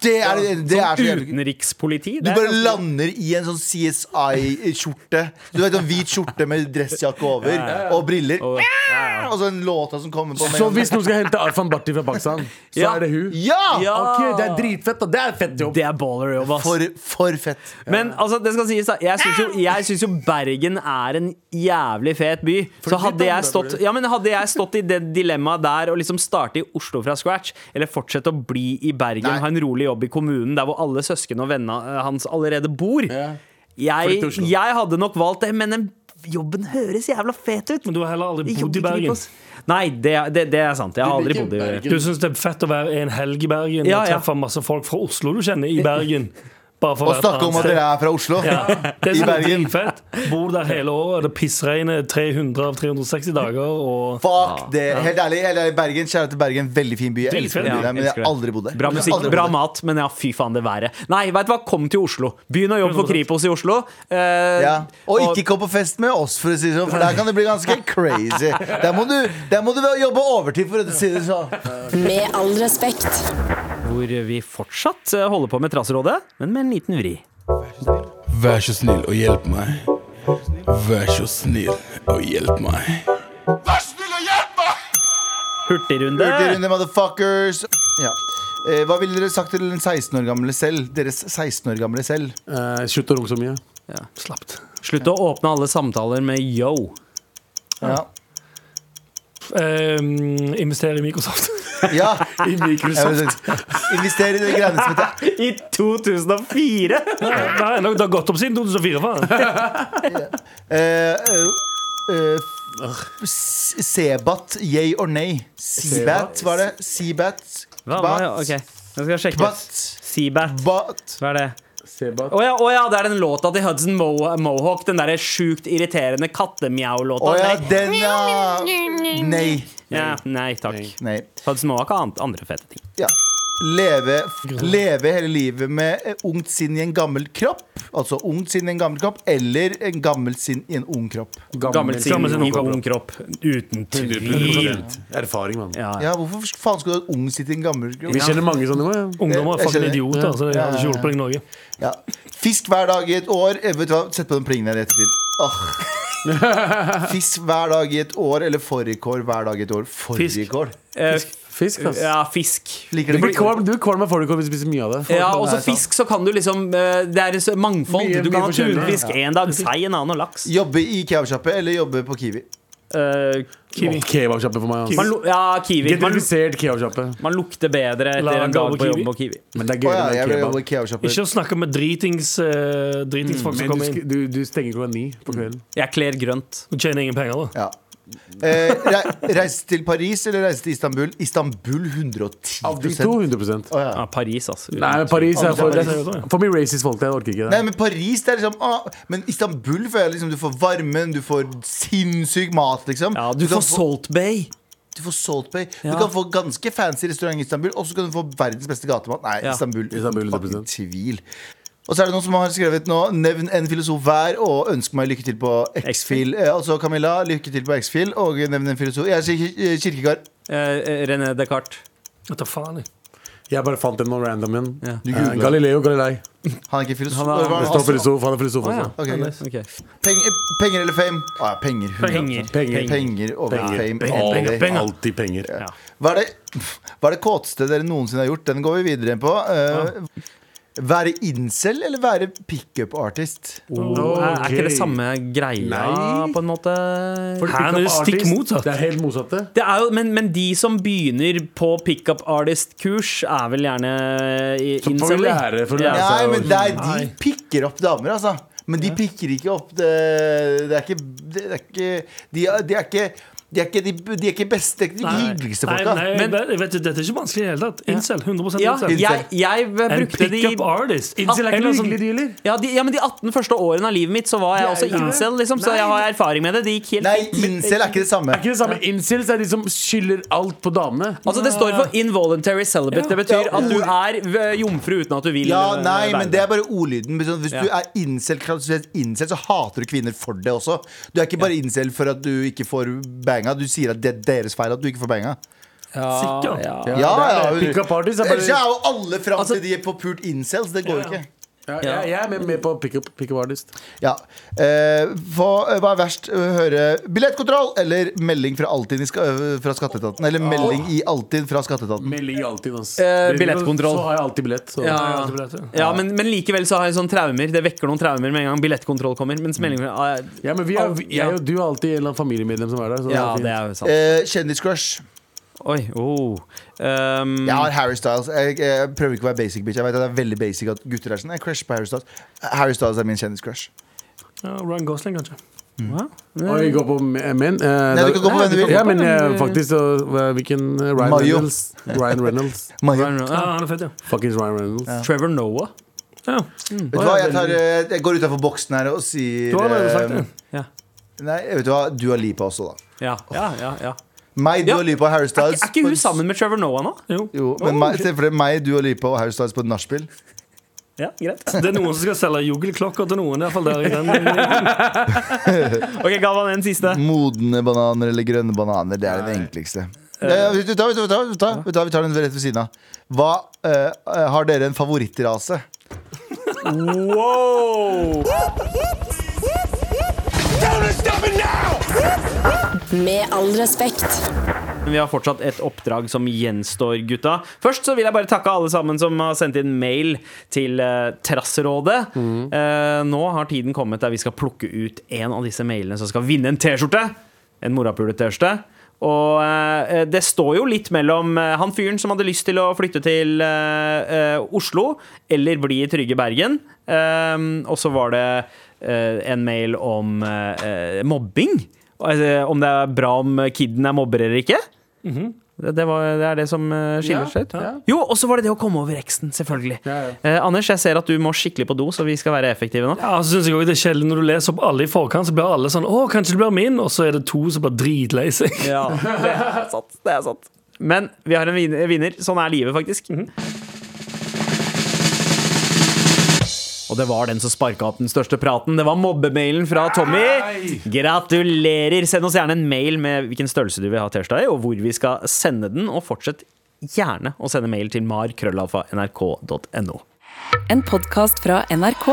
Det er, det er så jævlig. Utenrikspoliti? Du bare lander i en sånn CSI-skjorte. Du vet, en hvit skjorte med dressjakke over og briller. Og- ja, ja. Og så en låta som kommer på meg. Så hvis noen skal hente Arfan Barti fra Pakistan, så Ja. er det hun? Ja! Ja. Ok, Det er dritfett, da. Det er fett jobb. Det er ballerjobb, ass. For, for fett. Men altså, det skal sies da Jeg syns jo, jeg synes jo Bergen er en jævlig fet by. Så hadde jeg stått Ja, men hadde jeg stått i det dilemmaet der og liksom starte i Oslo fra scratch, eller fortsette å bli i Bergen, Nei. ha en rolig jobb i kommunen der hvor alle søsken og vennene hans allerede bor Ja. jeg, jeg hadde nok valgt det, men den jobben høres jævla fet ut. Men du har heller aldri bodd i Bergen. Nei, det, det, det er sant. Jeg har aldri bodd i Bergen. Du syns det er fett å være en helg i Bergen Ja, og ja. masse folk fra Oslo du kjenner, i Bergen. Bare for Og snakke om at dere er fra Oslo. Ja, det I som er Bergen. dritfett. Bor der hele året, det pissregner 300 av 360 dager. Og Fuck det. Helt ærlig, helt ærlig Bergen. Kjære til Bergen. Veldig fin by. Jeg elsker den Ja, byen men jeg har aldri bodd der. Bra musikk, bra bodd mat, men ja, fy faen, det været. Nei, vet du hva, kom til Oslo. Begynn å jobbe for Kripos i Oslo. Eh, Ja. Og ikke kom på fest med oss, for å si det sånn, for der kan det bli ganske crazy. Der må du, der må du jobbe overtid, for å si det sånn. Med all respekt. Hvor vi fortsatt eh, holder på med Traserådet, men med en liten vri. Vær så snill og hjelp meg. Vær så snill og hjelp meg. Vær så snill og hjelp meg! Hurtigrunde. Hurtigrunde, motherfuckers. Ja. Eh, hva ville dere sagt til den 16 år gamle selv? Deres 16 år gamle selv? Eh, Slutt å runke så mye. slapt. Slutt å åpne alle samtaler med yo. Ja. Um, investere i Microsoft. Ja. I Microsoft. Invester i de greiene som heter I 2004! Nei, det har gått opp siden 2004. Faen. eh, eh, eh, Sebat, yay or nay? Sebat, var det? Sebat? Hva, Nå skal jeg sjekke. Bat? Seabat. Hva er det? Sebat. oh ja, oh ja, det er den låta til Hudson Mo Mohawk. Den derre sjukt irriterende kattemjau-låta. Oh ja, den, ja. Nei. Ja, nei takk. Nei. Hudson det har annet- andre fete ting. Ja. Leve, leve hele livet med eh, ungt sinn i en gammel kropp. Altså ungt sinn i en gammel kropp, eller en gammel sinn i en ung kropp. Gammel Gammel sinn, i ung ung kropp. Uten tvil. Erfaring, mann. Ja. Ja, Hvorfor faen skulle du ha et ung sinn i en gammel kropp? Vi kjenner mange sånne. Ja. Ungdom er Jeg fucking altså idioter, så det hadde ikke hjulpet deg Norge. Ja. Fisk hver dag i et år. Eh, Vet du hva? Sett på den plingen her i ettertid. Åh. Fisk hver dag i et år, eller fårikål hver dag i et år. Fårikål? Eh, Fisk, ass. ja, fisk. Liker Du blir kvalm, du blir kvalm av fårikål hvis du spiser mye av det. Ja, Og også er fisk, så kan du liksom eh, Det er så mangfold. Mye- Du kan ha tunfisk en dag, sei en annen og laks. Jobbe i kebabsjappe eller jobbe på Kiwi? Eh, Kiwi. Kebabsjappe for meg. man, ass. ja, kiwi. Man, Gentrifisert kebabsjappe. man lukter bedre etter en dag på jobb på Kiwi. Men det er gøy oh, ja, med kebab. Ikke å snakke med dritings, uh, dritingsfolk som du, kommer inn. du, du stenger klokka ni på kvelden. Jeg kler grønt. Du tjener ingen penger, da. Ja. Eh, reise til Paris eller reise til Istanbul? Istanbul 110 Av de to, 100 ja. Ja, Paris, altså. Nei, men Paris er for, er for mye racist folk. Jeg orker ikke Nei, men Paris det er liksom ah, Men Istanbul føler jeg liksom Du får varmen, du får sinnssyk mat, liksom. Ja, du du får Salt Bay. Du får Salt Bay. Ja. Du kan få ganske fancy restaurant i Istanbul, og så kan du få verdens beste gatemat. Nei, Ja. Istanbul. Istanbul, 100%. fucking tvil. Og så er det noen som har skrevet nå Nevn en filosof hver og ønsk meg lykke til på X-Fil. Eh, altså Camilla, lykke til på X-Fil, og nevn en filosof. Jeg sier kirkekar Eh, René Descartes. Hva faen. jeg. Jeg bare fant en noe random en. Ja. Du Eh. Galileo Galilei. Han er ikke filosof. Han er- han er filosof. Han er filosof ah, ja. også. Ok, greit. Penger, penger eller fame? Ah, ja, penger. 100%. Penger. Penger. Penger over Penger. fame. Penger. Penger. Alltid penger. Hva er, det, hva er det kåteste dere noensinne har gjort? Den går vi videre på. Eh, være incel eller være pickup artist? Oh, er, er ikke det samme greia, Nei. på en måte? For Her er det stikk artist, motsatt. Det er helt motsatte. Det er jo, men, men de som begynner på pickup artist-kurs, er vel gjerne å inceler? lære, Ja. lære. Nei, men det er, de picker opp damer, altså. Men de pikker ikke opp det, det er ikke Det er ikke De, de er ikke de er ikke de, de er ikke beste, de Nei, hyggeligste nei, folka. nei, Men- jeg vet, Dette er ikke vanskelig i det hele tatt. Incel. 100 Ja, incel. jeg, jeg brukte de pickup artist. Incel er ikke noe hyggelig, de ja, de, ja, men de 18 første årene av livet mitt så var jeg også incel, liksom, så jeg har erfaring med det. De gikk helt Nei, incel er ikke det samme. Er ikke det samme Incels er de som skylder alt på damene. Altså Det står for involuntary celibate. Det betyr at du er jomfru uten at du vil. Ja, nei, men det er bare ordlyden. Sånn, Hvis du er incel, incel, så hater du kvinner for det også. Du er ikke bare incel for at du ikke får banga. Du sier at det er deres feil at du ikke får penger. Ja, Sikker? ja. Ja, ja, er- Pickup artist er Ellers bare er jo alle fram Altså- til de er på pult incels. Det går jo ikke. Ja, jeg, jeg er med, med på pickup pick artist. Ja. Eh, hva, hva er verst? Å høre billettkontroll eller melding fra Altinn øh, fra skatteetaten? Eller melding i Altinn fra skatteetaten? Melding i Altinn, altså. Eh, billettkontroll. Så har jeg alltid billett. Så. Ja. Ja, men, men likevel så har jeg sånne traumer. Det vekker noen traumer med en gang billettkontroll kommer. Mens melding fra Ja, men vi er, jeg og du er alltid en eller annen familiemedlem som er der. Så Ja, det er jo sant. Eh, Kjendiscrush. Oi, oh. Um, Jeg har Harry Styles. Jeg, jeg prøver ikke å være basic bitch. Jeg vet at det er veldig basic at gutter er sånn. Jeg crush på Harry Styles. Harry Styles er min kjendiscrush. Ja, Ryan Gosling, kanskje. Og vi går på me- menn. Uh, Nei, du kan gå på hvem du vil. Ja, men uh, faktisk så, Hvilken eh, Ryan Mayo. Reynolds? Ryan Reynolds. Ryan- Ja, ja. han er fett, ja. Fuckings Ryan Reynolds. Trevor Noah. Ja. Vet du hva, jeg, tar, eh, jeg går utafor boksen her og sier Du har allerede sagt det. Ja. Nei, vet du hva, Dua Lipa også, da. Ja, ja, ja, ja. Meg, du Ja. Lipa og Harry Er, Styles. ikke- er ikke på- hun sammen med Trevor Noah nå? Jo. Jo, men meg, se for deg meg, Dua Lipa og Harry Styles på et nachspiel. Ja, greit Det er noen som skal selge jugelklokker til noen. I hvert fall der i den Ok, Galvan, en siste. Modne bananer eller grønne bananer, det er det enkleste. Uh, vet du hva, vet du hva, vet du hva, vet du vi tar den rett ved siden av. Hva, uh, har dere en favorittrase? Wow! Med all respekt. Vi har fortsatt et oppdrag som gjenstår, gutta. Først så vil jeg bare takke alle sammen som har sendt inn mail til uh, Mm. Eh, nå har tiden kommet der vi skal plukke ut en av disse mailene som skal vinne en T-skjorte. En morapule-T-skjorte. Og eh, det står jo litt mellom eh, han fyren som hadde lyst til å flytte til eh, eh, Oslo, eller bli i trygge Bergen. Eh, og så var det eh, en mail om eh, eh, mobbing. Altså, om det er bra om kiden er mobber eller ikke. det, det, var, det er det som eh, skiller Ja, seg ut. ja. Jo, og så var det det å komme over eksen, selvfølgelig. Ja. Eh, Anders, jeg ser at du må skikkelig på do, så vi skal være effektive nå. Ja, så synes jeg også det er kjedelig Når du leser opp alle i forkant, så blir alle sånn Å, kanskje det blir min? Og så er det to som blir dritlei seg. Ja, det er sant. Det er sant. Men vi har en vinner. Sånn er livet, faktisk. Og det var den som sparka opp den største praten. Det var mobbemailen fra Tommy. Gratulerer! Send oss gjerne en mail med hvilken størrelse du vil ha T-skjorta i, og hvor vi skal sende den. Og fortsett gjerne å sende mail til mar.krøllalfa.nrk.no. En podkast fra NRK.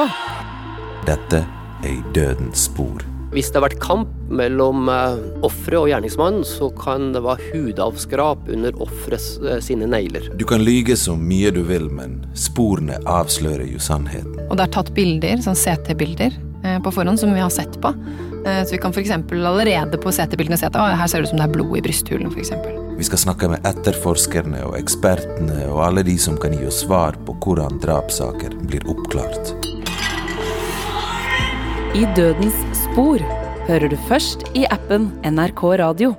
Dette er i dødens spor. Hvis det har vært kamp mellom eh, offeret og gjerningsmannen, så kan det være hudavskrap under offeret eh, sine negler. Du kan lyge så mye du vil, men sporene avslører jo sannheten. Og det er tatt bilder, sånn CT-bilder, eh, på forhånd som vi har sett på. Eh, Så vi kan f.eks. allerede på CT-bildene se at her ser det ut som det er blod i brysthulen. For eksempel. Vi skal snakke med etterforskerne og ekspertene og alle de som kan gi oss svar på hvordan drapssaker blir oppklart. I Dødens spor hører du først i appen NRK Radio.